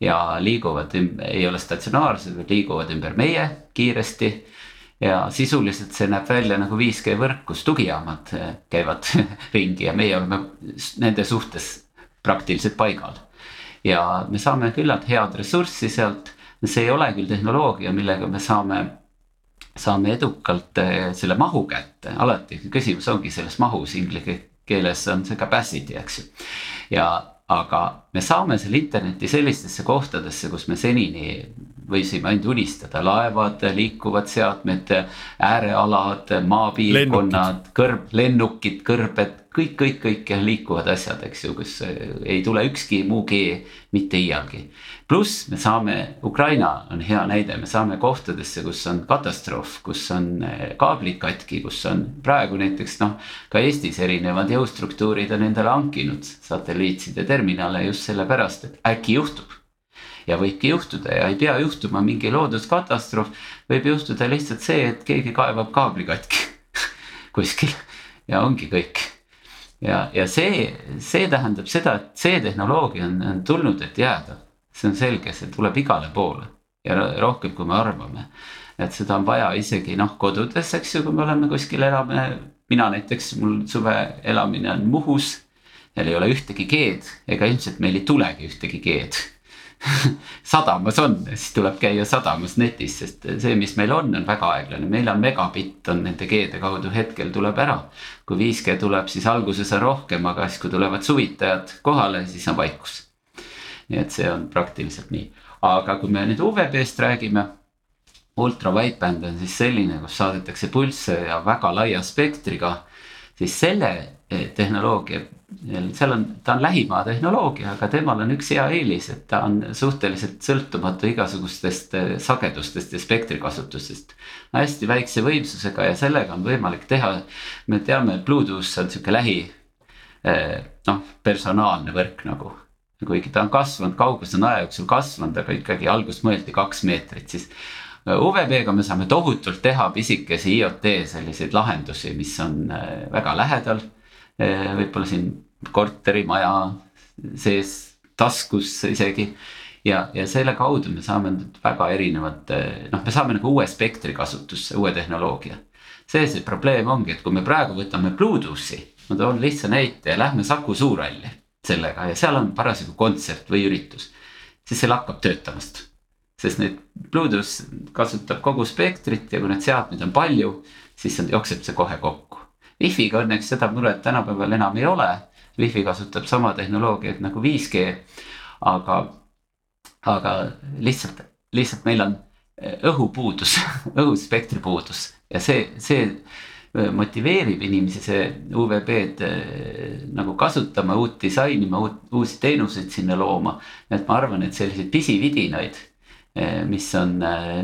ja liiguvad, ei ole statsionaarsed, vaid liiguvad ümber meie kiiresti ja sisuliselt see näeb välja nagu 5G võrk, kus tugijaamad eh, käivad ringi ja meie oleme nende suhtes praktiliselt paigal. ja me saame küllalt head ressurssi sealt, see ei ole küll tehnoloogia, millega me saame saame edukalt eh, selle mahu kätte, alati küsimus ongi selles mahus, inglise keeles on see capacity, eks ju. ja aga me saame selle interneti sellistesse kohtadesse, kus me senini võisime ainult unistada, laevad, liikuvad seadmed, äärealad, maapiirkonnad, kõrb, lennukid, kõrbed, kõik, kõik, kõik liikuvad asjad, eks ju, kus ei tule ükski muu G mitte iialgi. pluss me saame, Ukraina on hea näide, me saame kohtadesse, kus on katastroof, kus on eh, kaablid katki, kus on praegu näiteks noh. ka Eestis erinevad jõustruktuurid on endale hankinud satelliitside terminale just sellepärast, et äkki juhtub ja võibki juhtuda ja ei pea juhtuma mingi looduskatastroof. võib juhtuda lihtsalt see, et keegi kaevab kaabli katki kuskil ja ongi kõik. ja, ja see, see tähendab seda, et see tehnoloogia on, on tulnud, et jääda. see on selge, see tuleb igale poole ja rohkem, kui me arvame. et seda on vaja isegi noh, kodudes, eks ju, kui me oleme kuskil elame. mina näiteks, mul suve elamine on Muhus. seal ei ole ühtegi G-d ega ilmselt meil ei tulegi ühtegi G-d sadamas on, siis tuleb käia sadamas netis, sest see, mis meil on, on väga aeglane, meil on megabitt on nende G-de kaudu hetkel tuleb ära. kui 5G tuleb, siis alguses on rohkem, aga siis, kui tulevad suvitajad kohale, siis on vaikus. nii et see on praktiliselt nii, aga kui me nüüd UVB-st räägime. ultra wideband on siis selline, kus saadetakse pulsse ja väga laia spektriga, siis selle eh, tehnoloogia seal on, ta on lähimaa tehnoloogia, aga temal on üks hea eelis, et ta on suhteliselt sõltumatu igasugustest eh, sagedustest ja spektrikasutustest. hästi väikse võimsusega ja sellega on võimalik teha, me teame, et Bluetooth on sihuke lähi eh, noh, personaalne võrk nagu. kuigi ta on kasvanud, kaugus on aja jooksul kasvanud, aga ikkagi alguses mõeldi kaks meetrit, siis eh, UVB-ga me saame tohutult teha pisikesi IoT selliseid lahendusi, mis on väga lähedal võib-olla siin korterimaja sees, taskus isegi. ja, ja selle kaudu me saame nüüd väga erinevat, eh, noh, me saame nagu uue spektri kasutusse, uue tehnoloogia. see, see probleem ongi, et kui me praegu võtame Bluetoothi, ma toon lihtsa näite ja lähme Saku Suurhalli sellega ja seal on parasjagu kontsert või üritus. siis see lakkab töötamast sest need Bluetooth kasutab kogu spektrit ja kui need seadmeid on palju, siis jookseb see kohe kokku. Wi-Fi-ga õnneks seda muret tänapäeval enam ei ole. Wi-Fi kasutab sama tehnoloogiat nagu 5G. aga, aga lihtsalt, lihtsalt meil on eh, õhupuudus õhuspektri puudus ja see, see eh, motiveerib inimesi see UVB-d eh, nagu kasutama, uut disainima, uut, uusi teenuseid sinna looma. et ma arvan, et selliseid pisividinaid, mis on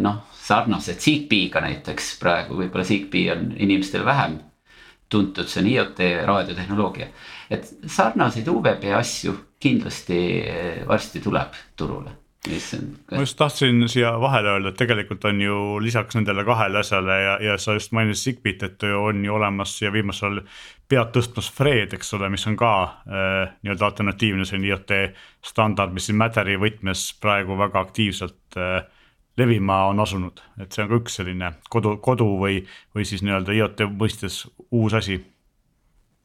noh, sarnased Zigbee-ga näiteks praegu võib-olla Zigbee on inimestel vähem tuntud, see on IoT raadiotehnoloogia. et sarnaseid UVB asju kindlasti eh, varsti tuleb turule. ma just tahtsin siia vahele öelda, et tegelikult on ju lisaks nendele kahele asjale ja, ja sa just mainisid Zigbit, et on ju olemas ja viimasel pead tõstmas Fred, eks ole, mis on ka äh, nii-öelda alternatiivne selline IoT standard, mis siin Matteri võtmes praegu väga aktiivselt äh, levima on asunud, et see on ka üks selline kodu, kodu või, või siis nii-öelda IoT mõistes uus asi.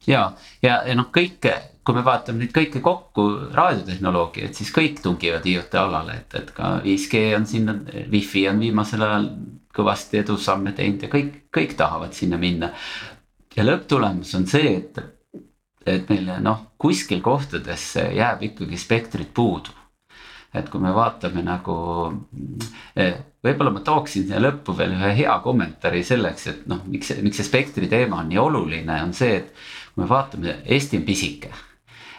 ja, ja, ja noh, kõike kui me vaatame nüüd kõike kokku raadiotehnoloogiat, siis kõik tungivad IoT alale, et, et ka 5G on sinna, wifi on viimasel ajal kõvasti edusamme teinud ja kõik, kõik tahavad sinna minna. ja lõpptulemus on see, et, et meile noh, kuskil kohtades jääb ikkagi spektrit puudu. Et kui me vaatame nagu, eh, võib-olla ma tooksin siia lõppu veel ühe hea kommentaari selleks, et noh, miks, miks see spektri teema on nii oluline, on see, et kui me vaatame, Eesti on pisike.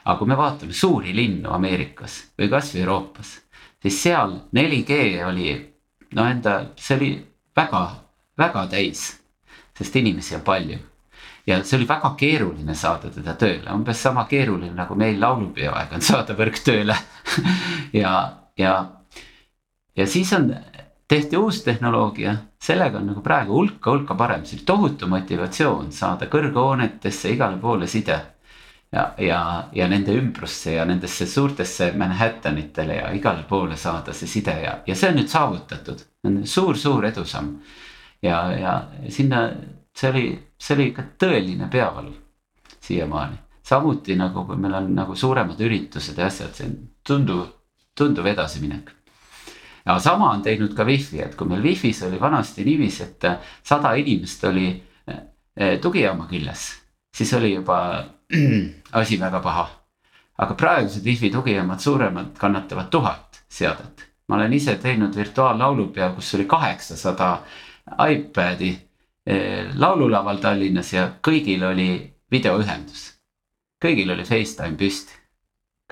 Aga kui me vaatame suuri linnu Ameerikas või kasvõi Euroopas, siis seal 4G oli no enda, see oli väga, väga täis, sest inimesi on palju ja see oli väga keeruline saada teda tööle, umbes sama keeruline nagu meil laulupeo aeg on saada võrk tööle. Ja, ja, ja siis on, tehti uus tehnoloogia, sellega on nagu praegu hulka-hulka parem, see oli tohutu motivatsioon saada kõrghoonetesse igale poole side. Ja, ja, ja nende ümbrusse ja nendesse suurtesse Manhattanitele ja igale poole saada see side ja, ja see on nüüd saavutatud. suur-suur edusamm. Ja, ja sinna, see oli, see oli ikka tõeline peavalu siiamaani. samuti nagu, kui meil on nagu suuremad üritused ja asjad, see on tunduv, tunduv edasiminek ja sama on teinud ka wifi, et kui meil wifi's oli vanasti niiviisi, et sada inimest oli eh, tugijaama küljes, siis oli juba asi väga paha. aga praegused wifi tugijaamad suuremad kannatavad tuhat seadet. ma olen ise teinud virtuaallaulupeo, kus oli kaheksasada iPad'i eh, laululaval Tallinnas ja kõigil oli videoühendus. kõigil oli Facetime püsti.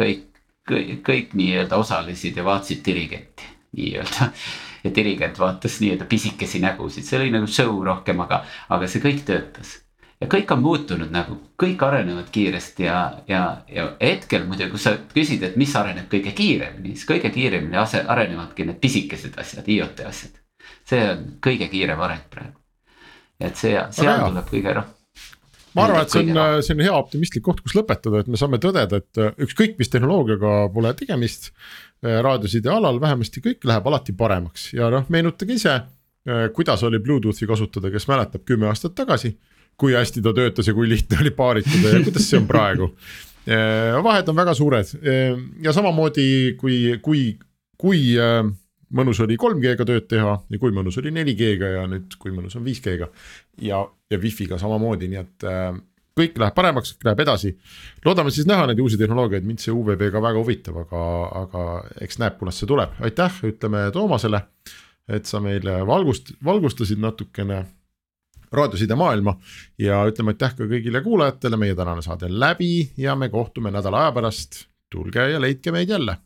kõik, kõik, kõik nii-öelda osalesid ja vaatasid dirigenti nii-öelda ja dirigent vaatas nii-öelda pisikesi nägusid, see oli nagu show rohkem, aga, aga see kõik töötas ja kõik on muutunud nagu, kõik arenevad kiiresti ja, ja, ja hetkel muidugi, kui sa küsid, et mis areneb kõige kiiremini, siis kõige kiiremini ase, arenevadki need pisikesed asjad, IoT asjad. see on kõige kiirem areng praegu. Et see, seal tuleb kõige rohkem ma arvan, et see on, see on hea optimistlik koht, kus lõpetada, et me saame tõdeda, et äh, ükskõik, mis tehnoloogiaga pole tegemist. Äh, raadioside alal vähemasti kõik läheb alati paremaks ja noh, meenutage ise, äh, kuidas oli Bluetoothi kasutada, kes mäletab kümme aastat tagasi kui hästi ta töötas ja kui lihtne oli paaritada ja kuidas see on praegu. vahed on väga suured ja samamoodi kui, kui, kui äh, mõnus oli 3G-ga tööd teha ja kui mõnus oli 4G-ga ja nüüd, kui mõnus on 5G-ga. ja, ja Wi-Fi-ga samamoodi, nii et äh, kõik läheb paremaks, läheb edasi. loodame siis näha neid uusi tehnoloogiaid, mind see UVB ka väga huvitab, aga, aga eks näeb, kunas see tuleb, aitäh, ütleme Toomasele. et sa meile valgust, valgustasid natukene raadioside maailma. ja ütleme aitäh ka kõigile kuulajatele, meie tänane saade on läbi ja me kohtume nädala aja pärast. tulge ja leidke meid jälle